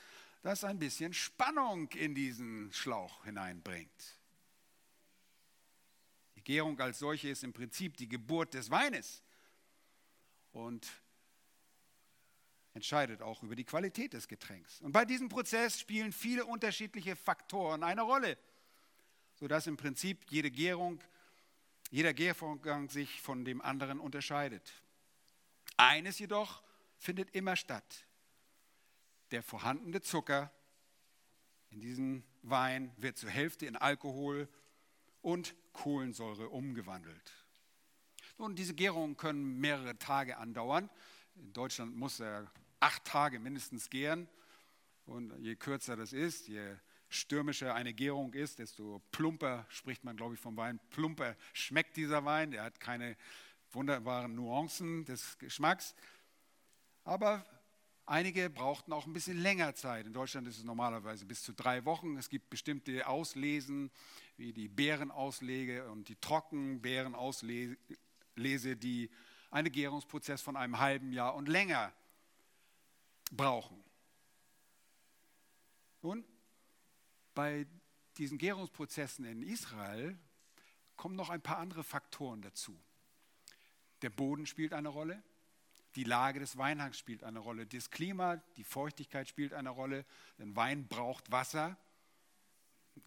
das ein bisschen Spannung in diesen Schlauch hineinbringt. Die Gärung als solche ist im Prinzip die Geburt des Weines und entscheidet auch über die Qualität des Getränks. Und bei diesem Prozess spielen viele unterschiedliche Faktoren eine Rolle, sodass im Prinzip jede Gärung, jeder Gärvorgang sich von dem anderen unterscheidet. Eines jedoch findet immer statt der vorhandene Zucker in diesem Wein wird zur Hälfte in Alkohol und Kohlensäure umgewandelt. Nun, diese Gärungen können mehrere Tage andauern. In Deutschland muss er acht Tage mindestens gären. Und je kürzer das ist, je stürmischer eine Gärung ist, desto plumper, spricht man glaube ich vom Wein, plumper schmeckt dieser Wein. Der hat keine wunderbaren Nuancen des Geschmacks. Aber Einige brauchten auch ein bisschen länger Zeit. In Deutschland ist es normalerweise bis zu drei Wochen. Es gibt bestimmte Auslesen, wie die Beerenauslege und die Trockenbeerenauslese, die einen Gärungsprozess von einem halben Jahr und länger brauchen. Nun, bei diesen Gärungsprozessen in Israel kommen noch ein paar andere Faktoren dazu. Der Boden spielt eine Rolle, die Lage des Weinhangs spielt eine Rolle. Das Klima, die Feuchtigkeit spielt eine Rolle. Denn Wein braucht Wasser.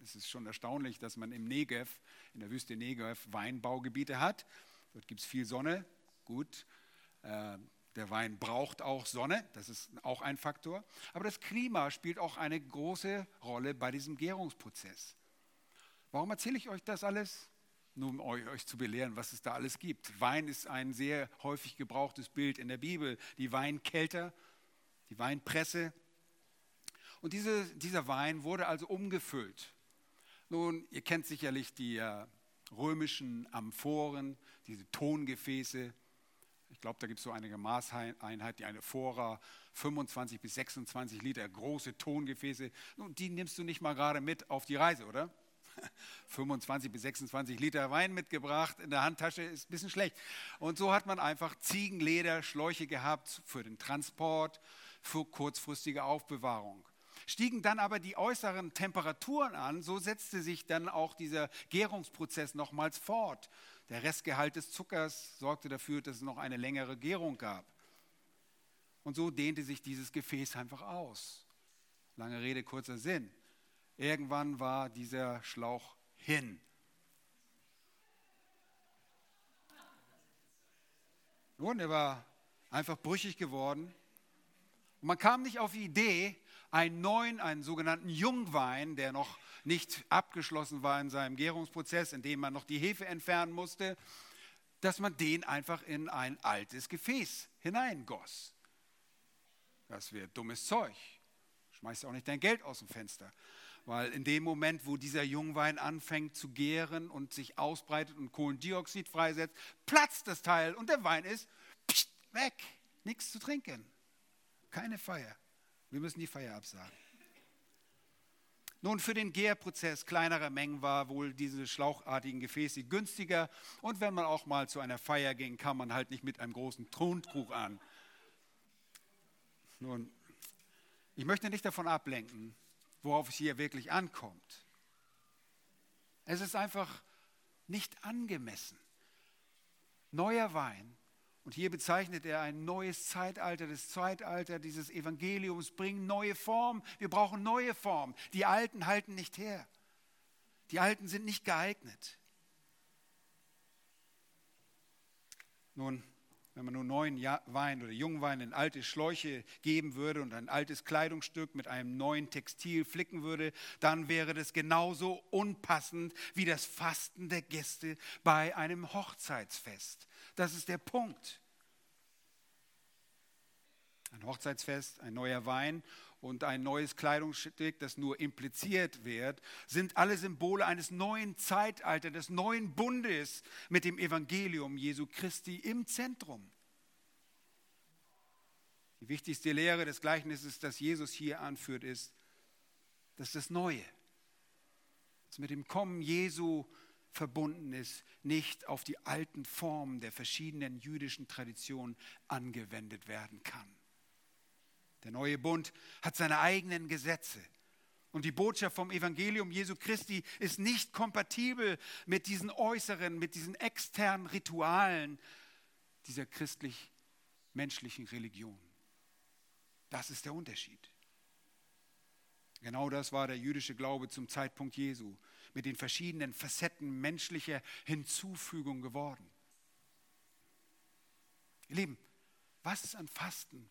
Es ist schon erstaunlich, dass man im Negev, in der Wüste Negev, Weinbaugebiete hat. Dort gibt es viel Sonne. Gut, äh, der Wein braucht auch Sonne, das ist auch ein Faktor. Aber das Klima spielt auch eine große Rolle bei diesem Gärungsprozess. Warum erzähle ich euch das alles? Nur um euch zu belehren, was es da alles gibt. Wein ist ein sehr häufig gebrauchtes Bild in der Bibel. Die Weinkelter, die Weinpresse. Und diese, dieser Wein wurde also umgefüllt. Nun, ihr kennt sicherlich die äh, römischen Amphoren, diese Tongefäße. Ich glaube, da gibt es so eine Maßeinheit, die eine Fora, 25 bis 26 Liter große Tongefäße. Nun, die nimmst du nicht mal gerade mit auf die Reise, oder? 25 bis 26 Liter Wein mitgebracht in der Handtasche, ist ein bisschen schlecht. Und so hat man einfach Ziegenleder, Schläuche gehabt für den Transport, für kurzfristige Aufbewahrung. Stiegen dann aber die äußeren Temperaturen an, so setzte sich dann auch dieser Gärungsprozess nochmals fort. Der Restgehalt des Zuckers sorgte dafür, dass es noch eine längere Gärung gab. Und so dehnte sich dieses Gefäß einfach aus. Lange Rede, kurzer Sinn. Irgendwann war dieser Schlauch hin. Nun, er war einfach brüchig geworden. Und man kam nicht auf die Idee, einen neuen, einen sogenannten Jungwein, der noch nicht abgeschlossen war in seinem Gärungsprozess, in dem man noch die Hefe entfernen musste, dass man den einfach in ein altes Gefäß hineingoss. Das wäre dummes Zeug. Schmeißt auch nicht dein Geld aus dem Fenster. Weil in dem Moment, wo dieser Jungwein anfängt zu gären und sich ausbreitet und Kohlendioxid freisetzt, platzt das Teil und der Wein ist weg. Nichts zu trinken. Keine Feier. Wir müssen die Feier absagen. Nun, für den Gärprozess kleinerer Mengen war wohl diese schlauchartigen Gefäße günstiger. Und wenn man auch mal zu einer Feier ging, kam man halt nicht mit einem großen Tonkrug an. Nun, ich möchte nicht davon ablenken, worauf es hier wirklich ankommt. Es ist einfach nicht angemessen. Neuer Wein und hier bezeichnet er ein neues Zeitalter, das Zeitalter dieses Evangeliums bringen neue Formen. Wir brauchen neue Formen. Die alten halten nicht her. Die alten sind nicht geeignet. Nun, wenn man nur neuen Wein oder Jungwein in alte Schläuche geben würde und ein altes Kleidungsstück mit einem neuen Textil flicken würde, dann wäre das genauso unpassend wie das Fasten der Gäste bei einem Hochzeitsfest. Das ist der Punkt. Ein Hochzeitsfest, ein neuer Wein und ein neues Kleidungsstück, das nur impliziert wird, sind alle Symbole eines neuen Zeitalters, des neuen Bundes mit dem Evangelium Jesu Christi im Zentrum. Die wichtigste Lehre des Gleichnisses, das Jesus hier anführt, ist, dass das Neue, das mit dem Kommen Jesu verbunden ist, nicht auf die alten Formen der verschiedenen jüdischen Traditionen angewendet werden kann. Der neue Bund hat seine eigenen Gesetze. Und die Botschaft vom Evangelium Jesu Christi ist nicht kompatibel mit diesen äußeren, mit diesen externen Ritualen dieser christlich-menschlichen Religion. Das ist der Unterschied. Genau das war der jüdische Glaube zum Zeitpunkt Jesu mit den verschiedenen Facetten menschlicher Hinzufügung geworden. Ihr Lieben, was ist an Fasten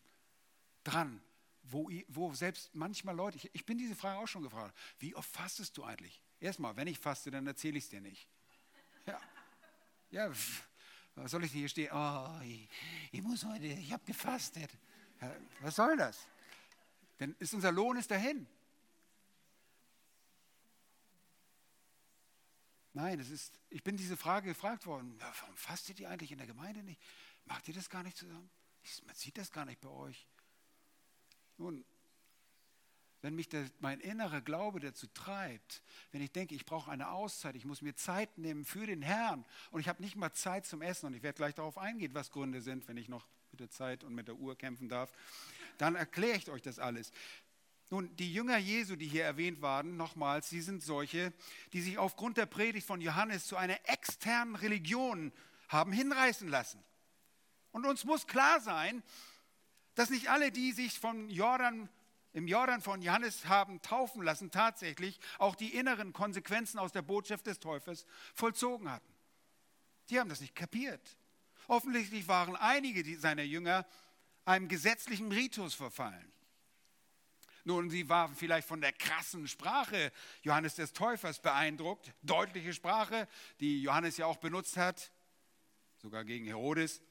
dran, wo, wo selbst manchmal Leute, ich, ich bin diese Frage auch schon gefragt, wie oft fastest du eigentlich? Erstmal, wenn ich faste, dann erzähle ich es dir nicht. Ja, ja was soll ich hier stehen? Oh, ich, ich muss heute, ich habe gefastet. Ja, was soll das? Denn ist unser Lohn ist dahin. Nein, es ist, ich bin diese Frage gefragt worden, warum fastet ihr eigentlich in der Gemeinde nicht? Macht ihr das gar nicht zusammen? Man sieht das gar nicht bei euch. Nun, wenn mich der, mein innerer Glaube dazu treibt, wenn ich denke, ich brauche eine Auszeit, ich muss mir Zeit nehmen für den Herrn und ich habe nicht mal Zeit zum Essen und ich werde gleich darauf eingehen, was Gründe sind, wenn ich noch mit der Zeit und mit der Uhr kämpfen darf, dann erkläre ich euch das alles. Nun, die Jünger Jesu, die hier erwähnt waren, nochmals, sie sind solche, die sich aufgrund der Predigt von Johannes zu einer externen Religion haben hinreißen lassen. Und uns muss klar sein, dass nicht alle, die sich vom Jordan, im Jordan von Johannes haben taufen lassen, tatsächlich auch die inneren Konsequenzen aus der Botschaft des Teufels vollzogen hatten. Die haben das nicht kapiert. Offensichtlich waren einige seiner Jünger einem gesetzlichen Ritus verfallen. Nun, sie waren vielleicht von der krassen Sprache Johannes des Täufers beeindruckt, deutliche Sprache, die Johannes ja auch benutzt hat, sogar gegen Herodes.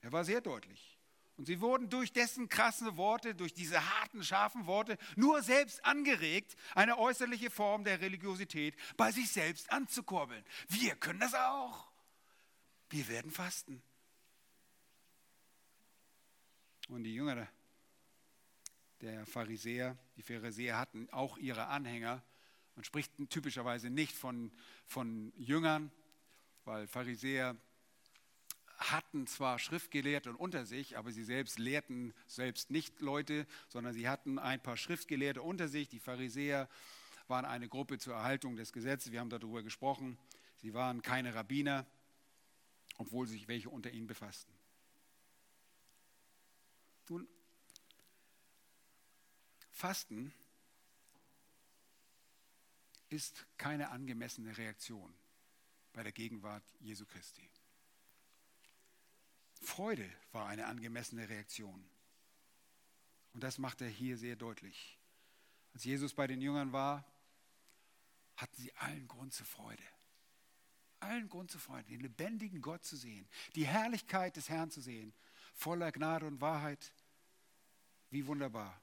Er war sehr deutlich. Und sie wurden durch dessen krasse Worte, durch diese harten, scharfen Worte nur selbst angeregt, eine äußerliche Form der Religiosität bei sich selbst anzukurbeln. Wir können das auch. Wir werden fasten. Und die Jünger der Pharisäer. Die Pharisäer hatten auch ihre Anhänger. Man spricht typischerweise nicht von, von Jüngern, weil Pharisäer hatten zwar Schriftgelehrte unter sich, aber sie selbst lehrten selbst nicht Leute, sondern sie hatten ein paar Schriftgelehrte unter sich. Die Pharisäer waren eine Gruppe zur Erhaltung des Gesetzes. Wir haben darüber gesprochen. Sie waren keine Rabbiner, obwohl sich welche unter ihnen befassten. Nun, Fasten ist keine angemessene Reaktion bei der Gegenwart Jesu Christi. Freude war eine angemessene Reaktion. Und das macht er hier sehr deutlich. Als Jesus bei den Jüngern war, hatten sie allen Grund zur Freude. Allen Grund zur Freude, den lebendigen Gott zu sehen, die Herrlichkeit des Herrn zu sehen, voller Gnade und Wahrheit. Wie wunderbar.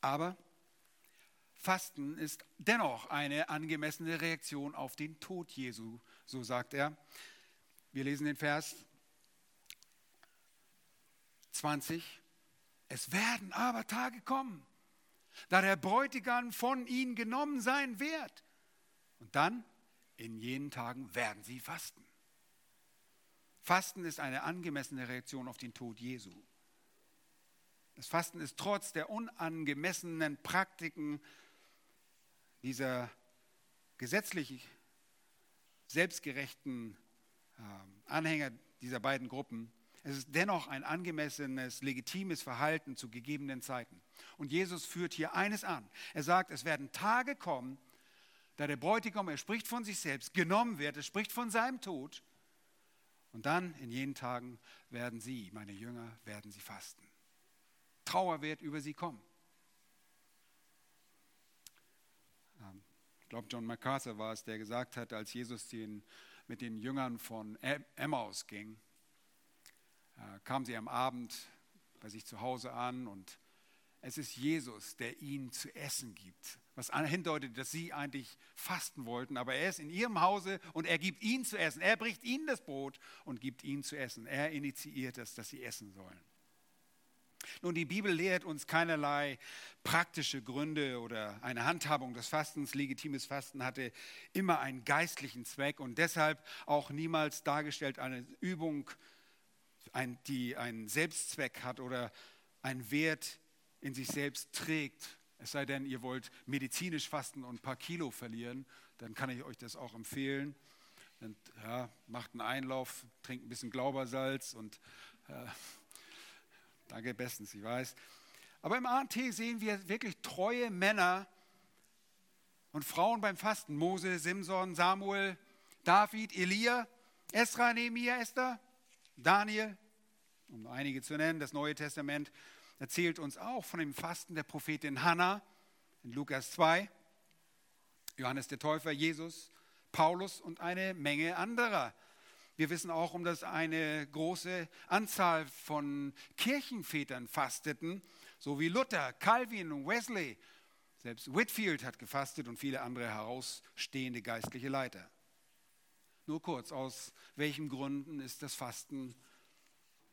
Aber Fasten ist dennoch eine angemessene Reaktion auf den Tod Jesu, so sagt er. Wir lesen den Vers 20. Es werden aber Tage kommen, da der Bräutigam von ihnen genommen sein wird. Und dann, in jenen Tagen, werden sie fasten. Fasten ist eine angemessene Reaktion auf den Tod Jesu. Das Fasten ist trotz der unangemessenen Praktiken dieser gesetzlich selbstgerechten Anhänger dieser beiden Gruppen, es ist dennoch ein angemessenes, legitimes Verhalten zu gegebenen Zeiten. Und Jesus führt hier eines an. Er sagt, es werden Tage kommen, da der Bräutigam, er spricht von sich selbst, genommen wird, er spricht von seinem Tod. Und dann in jenen Tagen werden sie, meine Jünger, werden sie fasten. Trauer wird über sie kommen. Ähm, ich glaube, John MacArthur war es, der gesagt hat, als Jesus den mit den Jüngern von Emmaus ging, äh, kam sie am Abend bei sich zu Hause an und es ist Jesus, der ihnen zu essen gibt. Was hindeutet, dass sie eigentlich fasten wollten, aber er ist in ihrem Hause und er gibt ihnen zu essen. Er bricht ihnen das Brot und gibt ihnen zu essen. Er initiiert es, dass sie essen sollen. Nun, die Bibel lehrt uns keinerlei praktische Gründe oder eine Handhabung des Fastens. Legitimes Fasten hatte immer einen geistlichen Zweck und deshalb auch niemals dargestellt eine Übung, die einen Selbstzweck hat oder einen Wert in sich selbst trägt. Es sei denn, ihr wollt medizinisch fasten und ein paar Kilo verlieren, dann kann ich euch das auch empfehlen. Und, ja, macht einen Einlauf, trinkt ein bisschen Glaubersalz und äh, Danke bestens, ich weiß. Aber im ANT sehen wir wirklich treue Männer und Frauen beim Fasten. Mose, Simson, Samuel, David, Elia, Esra, Nehemiah, Esther, Daniel, um einige zu nennen. Das Neue Testament erzählt uns auch von dem Fasten der Prophetin Hannah in Lukas 2, Johannes der Täufer, Jesus, Paulus und eine Menge anderer. Wir wissen auch, um dass eine große Anzahl von Kirchenvätern fasteten, so wie Luther, Calvin und Wesley. Selbst Whitfield hat gefastet und viele andere herausstehende geistliche Leiter. Nur kurz, aus welchen Gründen ist das Fasten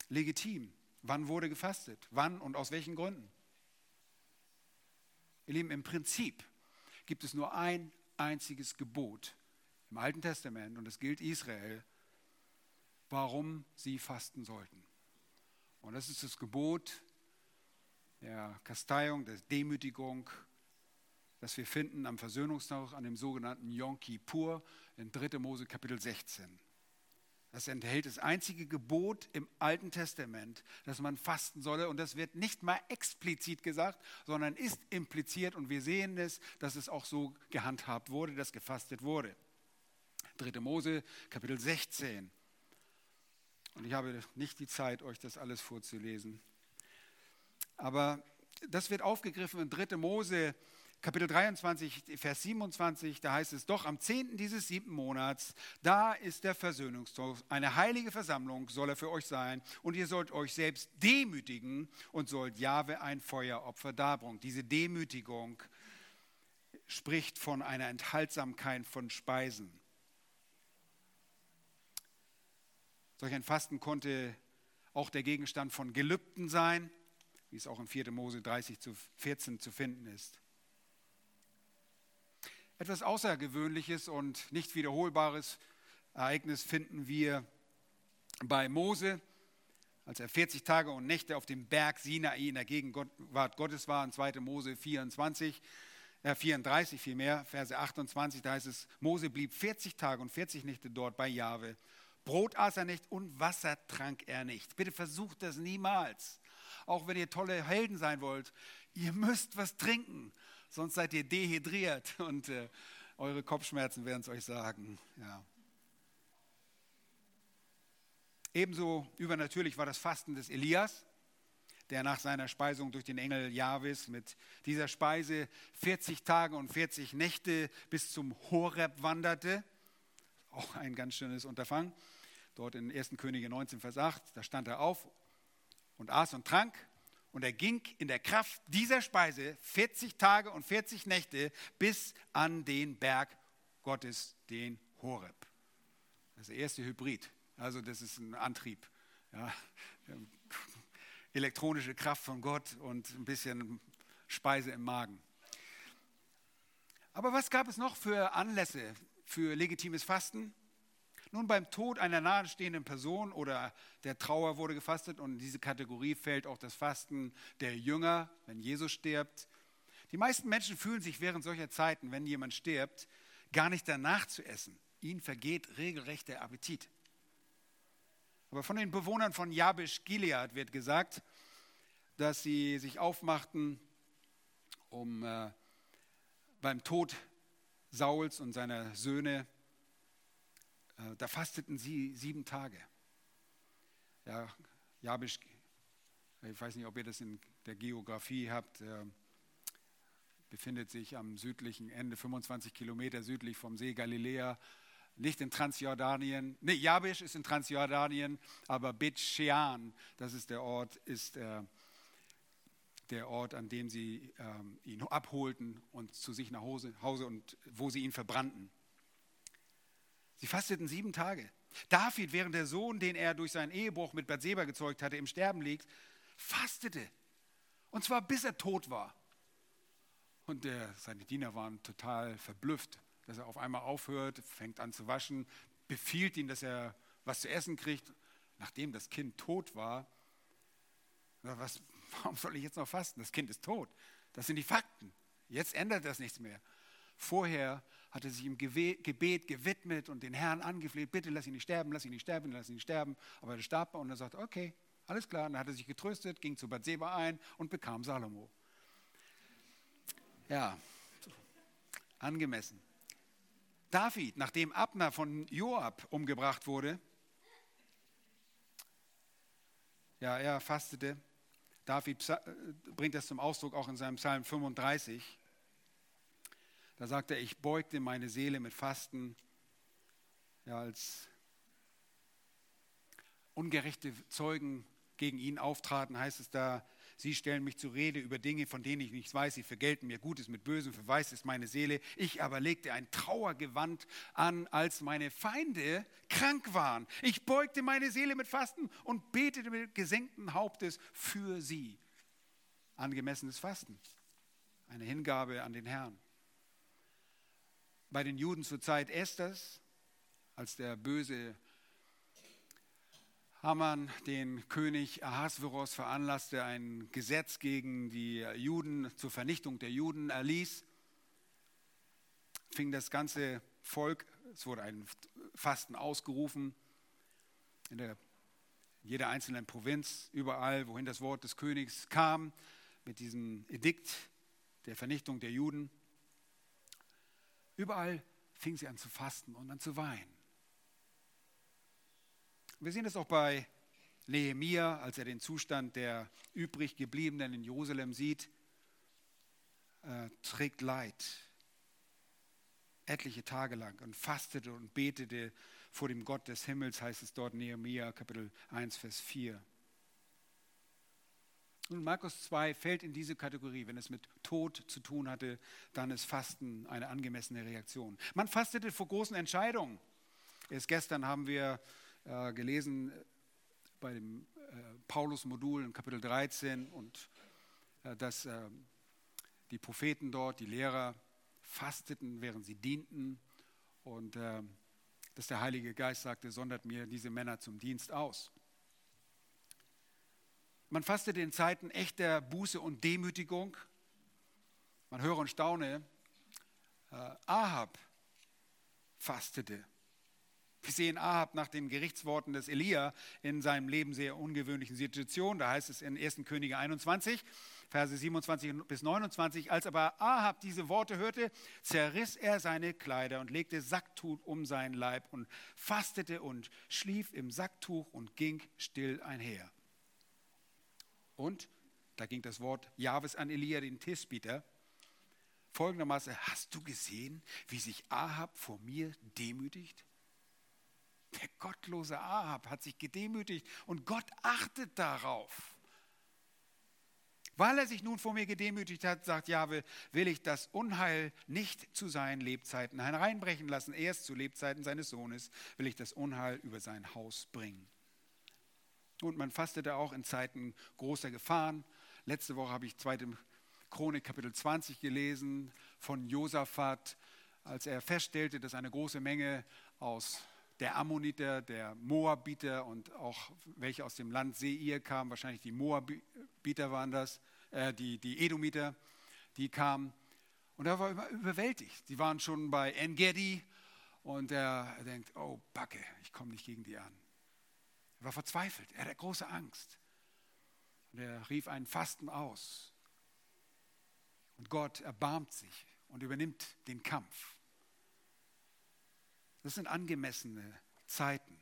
legitim? Wann wurde gefastet? Wann und aus welchen Gründen? Ihr Lieben, im Prinzip gibt es nur ein einziges Gebot im Alten Testament und es gilt Israel warum sie fasten sollten. Und das ist das Gebot der Kasteiung, der Demütigung, das wir finden am Versöhnungstag, an dem sogenannten Yom Kippur in 3. Mose Kapitel 16. Das enthält das einzige Gebot im Alten Testament, dass man fasten solle. Und das wird nicht mal explizit gesagt, sondern ist impliziert. Und wir sehen es, dass es auch so gehandhabt wurde, dass gefastet wurde. 3. Mose Kapitel 16. Und ich habe nicht die Zeit, euch das alles vorzulesen. Aber das wird aufgegriffen in 3. Mose, Kapitel 23, Vers 27. Da heißt es: Doch am 10. dieses siebten Monats, da ist der Versöhnungstag. Eine heilige Versammlung soll er für euch sein. Und ihr sollt euch selbst demütigen und sollt Jahwe ein Feueropfer darbringen. Diese Demütigung spricht von einer Enthaltsamkeit von Speisen. Solch ein Fasten konnte auch der Gegenstand von Gelübden sein, wie es auch in 4. Mose 30 zu 14 zu finden ist. Etwas Außergewöhnliches und nicht wiederholbares Ereignis finden wir bei Mose, als er 40 Tage und Nächte auf dem Berg Sinai in der Gegenwart Gottes war, in 2. Mose 24, äh 34 vielmehr, Verse 28, da heißt es, Mose blieb 40 Tage und 40 Nächte dort bei Jahwe Brot aß er nicht und Wasser trank er nicht. Bitte versucht das niemals. Auch wenn ihr tolle Helden sein wollt, ihr müsst was trinken. sonst seid ihr dehydriert und äh, eure Kopfschmerzen werden es euch sagen. Ja. Ebenso übernatürlich war das Fasten des Elias, der nach seiner Speisung durch den Engel Javis mit dieser Speise 40 Tage und 40 Nächte bis zum Horeb wanderte. Auch ein ganz schönes Unterfangen. Dort in 1. Könige 19, Vers 8, da stand er auf und aß und trank. Und er ging in der Kraft dieser Speise 40 Tage und 40 Nächte bis an den Berg Gottes, den Horeb. Das ist der erste Hybrid. Also das ist ein Antrieb. Ja. Elektronische Kraft von Gott und ein bisschen Speise im Magen. Aber was gab es noch für Anlässe für legitimes Fasten? Nun, beim Tod einer nahestehenden Person oder der Trauer wurde gefastet und in diese Kategorie fällt auch das Fasten der Jünger, wenn Jesus stirbt. Die meisten Menschen fühlen sich während solcher Zeiten, wenn jemand stirbt, gar nicht danach zu essen. Ihnen vergeht regelrecht der Appetit. Aber von den Bewohnern von Jabesh Gilead wird gesagt, dass sie sich aufmachten, um äh, beim Tod Sauls und seiner Söhne, äh, da fasteten sie sieben Tage. Ja, Jabesh, ich weiß nicht, ob ihr das in der Geografie habt, äh, befindet sich am südlichen Ende, 25 Kilometer südlich vom See Galiläa nicht in Transjordanien. Nee, Jabesh ist in Transjordanien, aber Bet Shean, das ist der Ort, ist äh, der Ort, an dem sie ähm, ihn abholten und zu sich nach Hause und wo sie ihn verbrannten. Sie fasteten sieben Tage. David, während der Sohn, den er durch seinen Ehebruch mit Bathseba gezeugt hatte, im Sterben liegt, fastete. Und zwar bis er tot war. Und der, seine Diener waren total verblüfft dass er auf einmal aufhört, fängt an zu waschen, befiehlt ihn, dass er was zu essen kriegt, nachdem das Kind tot war. Was, warum soll ich jetzt noch fasten? Das Kind ist tot. Das sind die Fakten. Jetzt ändert das nichts mehr. Vorher hat er sich im Gebet gewidmet und den Herrn angefleht, bitte lass ihn nicht sterben, lass ihn nicht sterben, lass ihn nicht sterben. Aber er starb und er sagte, okay, alles klar. Und dann hat er sich getröstet, ging zu Bathseba ein und bekam Salomo. Ja, angemessen. David, nachdem Abner von Joab umgebracht wurde, ja, er fastete. David bringt das zum Ausdruck auch in seinem Psalm 35. Da sagt er, ich beugte meine Seele mit Fasten, ja, als ungerechte Zeugen gegen ihn auftraten, heißt es da, Sie stellen mich zur Rede über Dinge, von denen ich nichts weiß. Sie vergelten mir Gutes mit Bösem, für Weiß ist meine Seele. Ich aber legte ein Trauergewand an, als meine Feinde krank waren. Ich beugte meine Seele mit Fasten und betete mit gesenkten Hauptes für sie. Angemessenes Fasten. Eine Hingabe an den Herrn. Bei den Juden zur Zeit Esthers, als der böse Haman den König Ahasveros veranlasste, ein Gesetz gegen die Juden zur Vernichtung der Juden erließ, fing das ganze Volk, es wurde ein Fasten ausgerufen, in der, jeder einzelnen Provinz, überall, wohin das Wort des Königs kam, mit diesem Edikt der Vernichtung der Juden. Überall fing sie an zu fasten und an zu weinen. Wir sehen es auch bei Nehemia, als er den Zustand der übrig gebliebenen in Jerusalem sieht, äh, trägt Leid etliche Tage lang und fastete und betete vor dem Gott des Himmels, heißt es dort Nehemia Kapitel 1, Vers 4. Und Markus 2 fällt in diese Kategorie. Wenn es mit Tod zu tun hatte, dann ist Fasten eine angemessene Reaktion. Man fastete vor großen Entscheidungen. Erst gestern haben wir äh, gelesen äh, bei dem äh, Paulus-Modul in Kapitel 13 und äh, dass äh, die Propheten dort, die Lehrer, fasteten, während sie dienten und äh, dass der Heilige Geist sagte, sondert mir diese Männer zum Dienst aus. Man fastete in Zeiten echter Buße und Demütigung. Man höre und staune, Ahab fastete Wir sehen Ahab nach den Gerichtsworten des Elia in seinem Leben sehr ungewöhnlichen Situation. Da heißt es in 1. Könige 21, Verse 27 bis 29. Als aber Ahab diese Worte hörte, zerriss er seine Kleider und legte Sacktuch um seinen Leib und fastete und schlief im Sacktuch und ging still einher. Und da ging das Wort Jahwes an Elia, den Tisbiter, folgendermaßen: Hast du gesehen, wie sich Ahab vor mir demütigt? Der gottlose Ahab hat sich gedemütigt und Gott achtet darauf. Weil er sich nun vor mir gedemütigt hat, sagt Jahwe, will ich das Unheil nicht zu seinen Lebzeiten hereinbrechen lassen. Erst zu Lebzeiten seines Sohnes will ich das Unheil über sein Haus bringen. Und man fastete auch in Zeiten großer Gefahren. Letzte Woche habe ich 2. Chronik Kapitel 20 gelesen von Josaphat, als er feststellte, dass eine große Menge aus der Ammoniter, der Moabiter und auch welche aus dem Land Seir kamen, wahrscheinlich die Moabiter waren das, äh, die, die Edomiter, die kamen. Und er war überwältigt. Die waren schon bei Engedi und er denkt, oh Backe, ich komme nicht gegen die an. Er war verzweifelt, er hatte große Angst. Und er rief einen Fasten aus. Und Gott erbarmt sich und übernimmt den Kampf. Das sind angemessene Zeiten.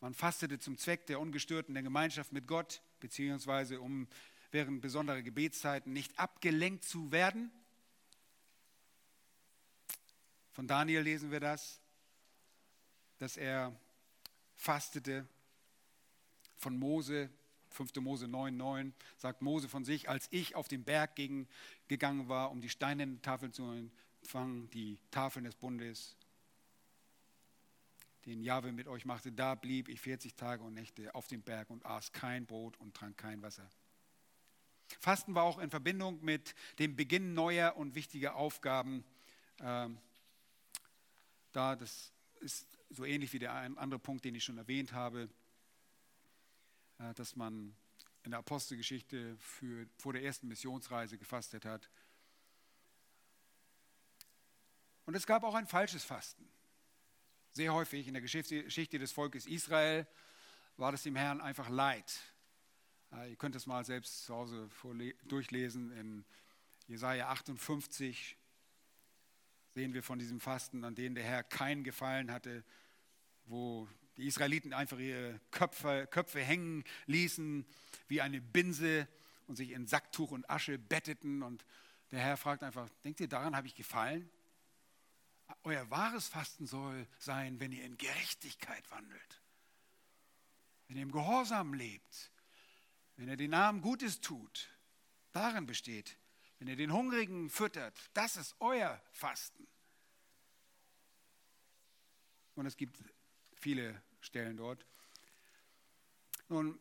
Man fastete zum Zweck der ungestörten der Gemeinschaft mit Gott, beziehungsweise um während besonderer Gebetszeiten nicht abgelenkt zu werden. Von Daniel lesen wir das, dass er fastete. Von Mose, 5. Mose 9, 9, sagt Mose von sich, als ich auf den Berg gegen, gegangen war, um die steinernen Tafeln zu empfangen, die Tafeln des Bundes, den Jahwe mit euch machte, da blieb ich 40 Tage und Nächte auf dem Berg und aß kein Brot und trank kein Wasser. Fasten war auch in Verbindung mit dem Beginn neuer und wichtiger Aufgaben äh, da. Das ist so ähnlich wie der andere Punkt, den ich schon erwähnt habe, äh, dass man in der Apostelgeschichte für, vor der ersten Missionsreise gefastet hat. Und es gab auch ein falsches Fasten. Sehr häufig in der Geschichte des Volkes Israel war das dem Herrn einfach leid. Ihr könnt es mal selbst zu Hause durchlesen. In Jesaja 58 sehen wir von diesem Fasten, an dem der Herr keinen Gefallen hatte, wo die Israeliten einfach ihre Köpfe, Köpfe hängen ließen wie eine Binse und sich in Sacktuch und Asche betteten. Und der Herr fragt einfach: Denkt ihr, daran habe ich gefallen? Euer wahres Fasten soll sein, wenn ihr in Gerechtigkeit wandelt, wenn ihr im Gehorsam lebt, wenn ihr den Armen Gutes tut. Darin besteht, wenn ihr den Hungrigen füttert, das ist euer Fasten. Und es gibt viele Stellen dort. Nun,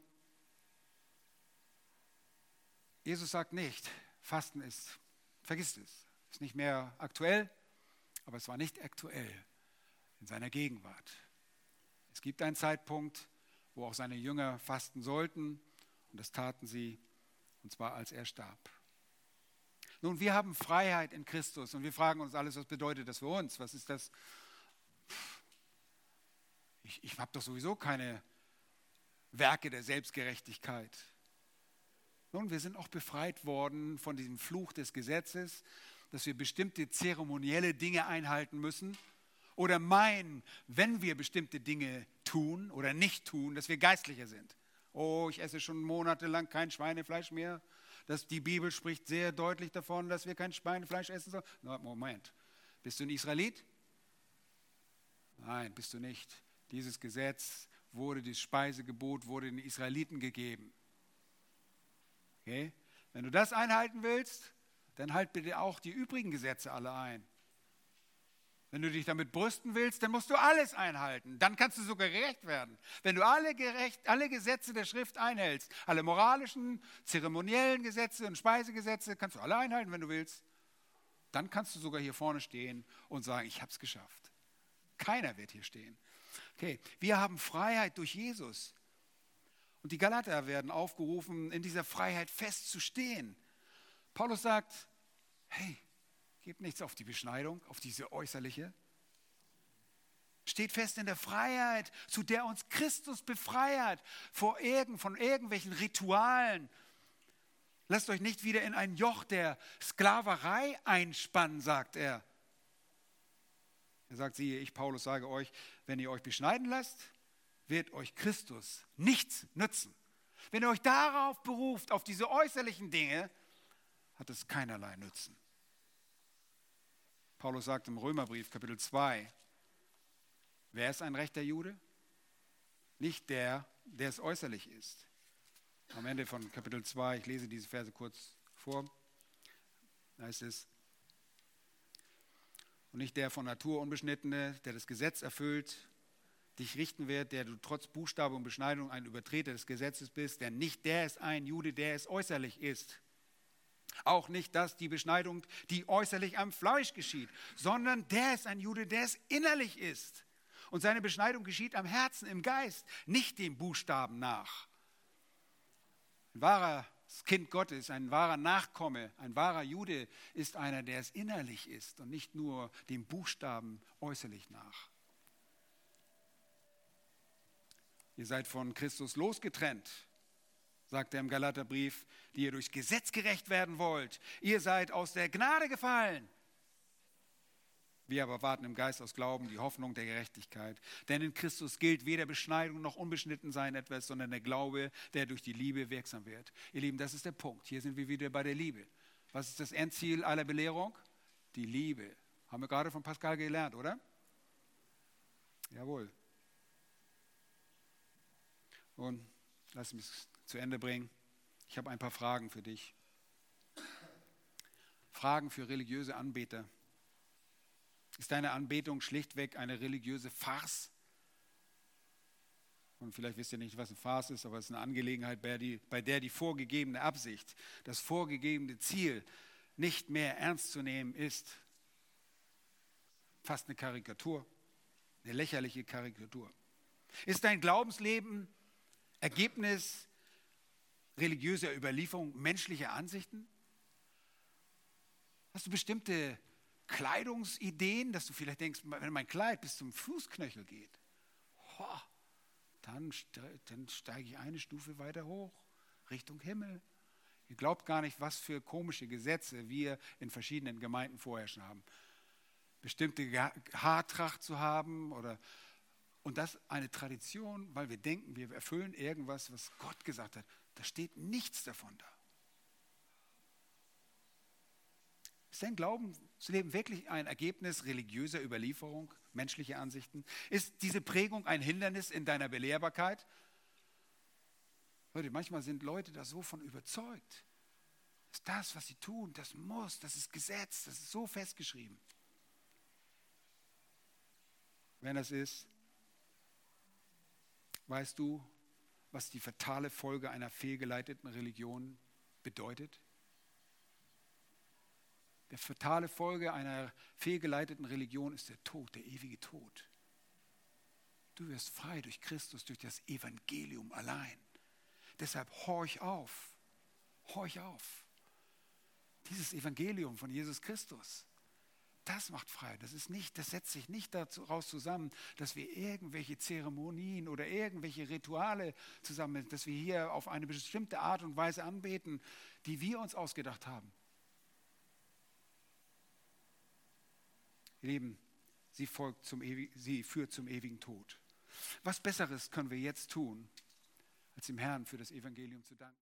Jesus sagt nicht, Fasten ist, vergisst es, ist nicht mehr aktuell, aber es war nicht aktuell in seiner Gegenwart. Es gibt einen Zeitpunkt, wo auch seine Jünger fasten sollten und das taten sie, und zwar als er starb. Nun, wir haben Freiheit in Christus und wir fragen uns alles, was bedeutet das für uns? Was ist das? Ich, ich habe doch sowieso keine Werke der Selbstgerechtigkeit. Nun, wir sind auch befreit worden von diesem Fluch des Gesetzes, dass wir bestimmte zeremonielle Dinge einhalten müssen oder meinen, wenn wir bestimmte Dinge tun oder nicht tun, dass wir geistlicher sind. Oh, ich esse schon monatelang kein Schweinefleisch mehr. Das, die Bibel spricht sehr deutlich davon, dass wir kein Schweinefleisch essen sollen. No, Moment, bist du ein Israelit? Nein, bist du nicht. Dieses Gesetz wurde, dieses Speisegebot wurde den Israeliten gegeben. Okay? Wenn du das einhalten willst, dann halt bitte auch die übrigen Gesetze alle ein. Wenn du dich damit brüsten willst, dann musst du alles einhalten. Dann kannst du sogar gerecht werden. Wenn du alle, gerecht, alle Gesetze der Schrift einhältst, alle moralischen, zeremoniellen Gesetze und Speisegesetze, kannst du alle einhalten, wenn du willst. Dann kannst du sogar hier vorne stehen und sagen, ich habe es geschafft. Keiner wird hier stehen. Okay, wir haben Freiheit durch Jesus. Und die Galater werden aufgerufen, in dieser Freiheit festzustehen. Paulus sagt, hey, gebt nichts auf die Beschneidung, auf diese äußerliche. Steht fest in der Freiheit, zu der uns Christus befreit, vor irgend, von irgendwelchen Ritualen. Lasst euch nicht wieder in ein Joch der Sklaverei einspannen, sagt er. Er sagt, siehe, ich, Paulus, sage euch, wenn ihr euch beschneiden lasst, wird euch Christus nichts nützen. Wenn ihr euch darauf beruft, auf diese äußerlichen Dinge, hat es keinerlei Nützen. Paulus sagt im Römerbrief Kapitel 2, wer ist ein rechter Jude? Nicht der, der es äußerlich ist. Am Ende von Kapitel 2, ich lese diese Verse kurz vor, da heißt es, und nicht der von Natur unbeschnittene, der das Gesetz erfüllt, dich richten wird, der du trotz Buchstabe und Beschneidung ein Übertreter des Gesetzes bist, denn nicht der ist ein Jude, der es äußerlich ist. Auch nicht das, die Beschneidung, die äußerlich am Fleisch geschieht, sondern der ist ein Jude, der es innerlich ist. Und seine Beschneidung geschieht am Herzen, im Geist, nicht dem Buchstaben nach. Ein wahrer Kind Gottes, ein wahrer Nachkomme, ein wahrer Jude ist einer, der es innerlich ist und nicht nur dem Buchstaben äußerlich nach. Ihr seid von Christus losgetrennt, sagt er im Galaterbrief, die ihr durchs Gesetz gerecht werden wollt. Ihr seid aus der Gnade gefallen. Wir aber warten im Geist aus Glauben die Hoffnung der Gerechtigkeit. Denn in Christus gilt weder Beschneidung noch Unbeschnittensein etwas, sondern der Glaube, der durch die Liebe wirksam wird. Ihr Lieben, das ist der Punkt. Hier sind wir wieder bei der Liebe. Was ist das Endziel aller Belehrung? Die Liebe. Haben wir gerade von Pascal gelernt, oder? Jawohl. Und lass mich zu Ende bringen. Ich habe ein paar Fragen für dich. Fragen für religiöse Anbeter. Ist deine Anbetung schlichtweg eine religiöse Farce? Und vielleicht wisst ihr nicht, was eine Farce ist, aber es ist eine Angelegenheit, bei, die, bei der die vorgegebene Absicht, das vorgegebene Ziel nicht mehr ernst zu nehmen ist. Fast eine Karikatur, eine lächerliche Karikatur. Ist dein Glaubensleben Ergebnis religiöser Überlieferung menschlicher Ansichten? Hast du bestimmte Kleidungsideen, dass du vielleicht denkst, wenn mein Kleid bis zum Fußknöchel geht, dann, dann steige ich eine Stufe weiter hoch, Richtung Himmel. Ihr glaubt gar nicht, was für komische Gesetze wir in verschiedenen Gemeinden vorherrschen haben. Bestimmte Haartracht zu haben oder und das eine Tradition, weil wir denken, wir erfüllen irgendwas, was Gott gesagt hat. Da steht nichts davon da. Ist dein Glaubensleben wirklich ein Ergebnis religiöser Überlieferung, menschlicher Ansichten? Ist diese Prägung ein Hindernis in deiner Belehrbarkeit? Leute, manchmal sind Leute da so von überzeugt. Dass das, was sie tun, das muss, das ist Gesetz, das ist so festgeschrieben. Wenn das ist, weißt du, was die fatale Folge einer fehlgeleiteten Religion bedeutet? Der fatale Folge einer fehlgeleiteten Religion ist der Tod, der ewige Tod. Du wirst frei durch Christus, durch das Evangelium allein. Deshalb horch auf, horch auf. Dieses Evangelium von Jesus Christus, das macht frei. Das ist nicht, das setzt sich nicht daraus zusammen, dass wir irgendwelche Zeremonien oder irgendwelche Rituale zusammen, dass wir hier auf eine bestimmte Art und Weise anbeten, die wir uns ausgedacht haben. Ihr Lieben, sie, folgt zum sie führt zum ewigen Tod. Was Besseres können wir jetzt tun, als dem Herrn für das Evangelium zu danken?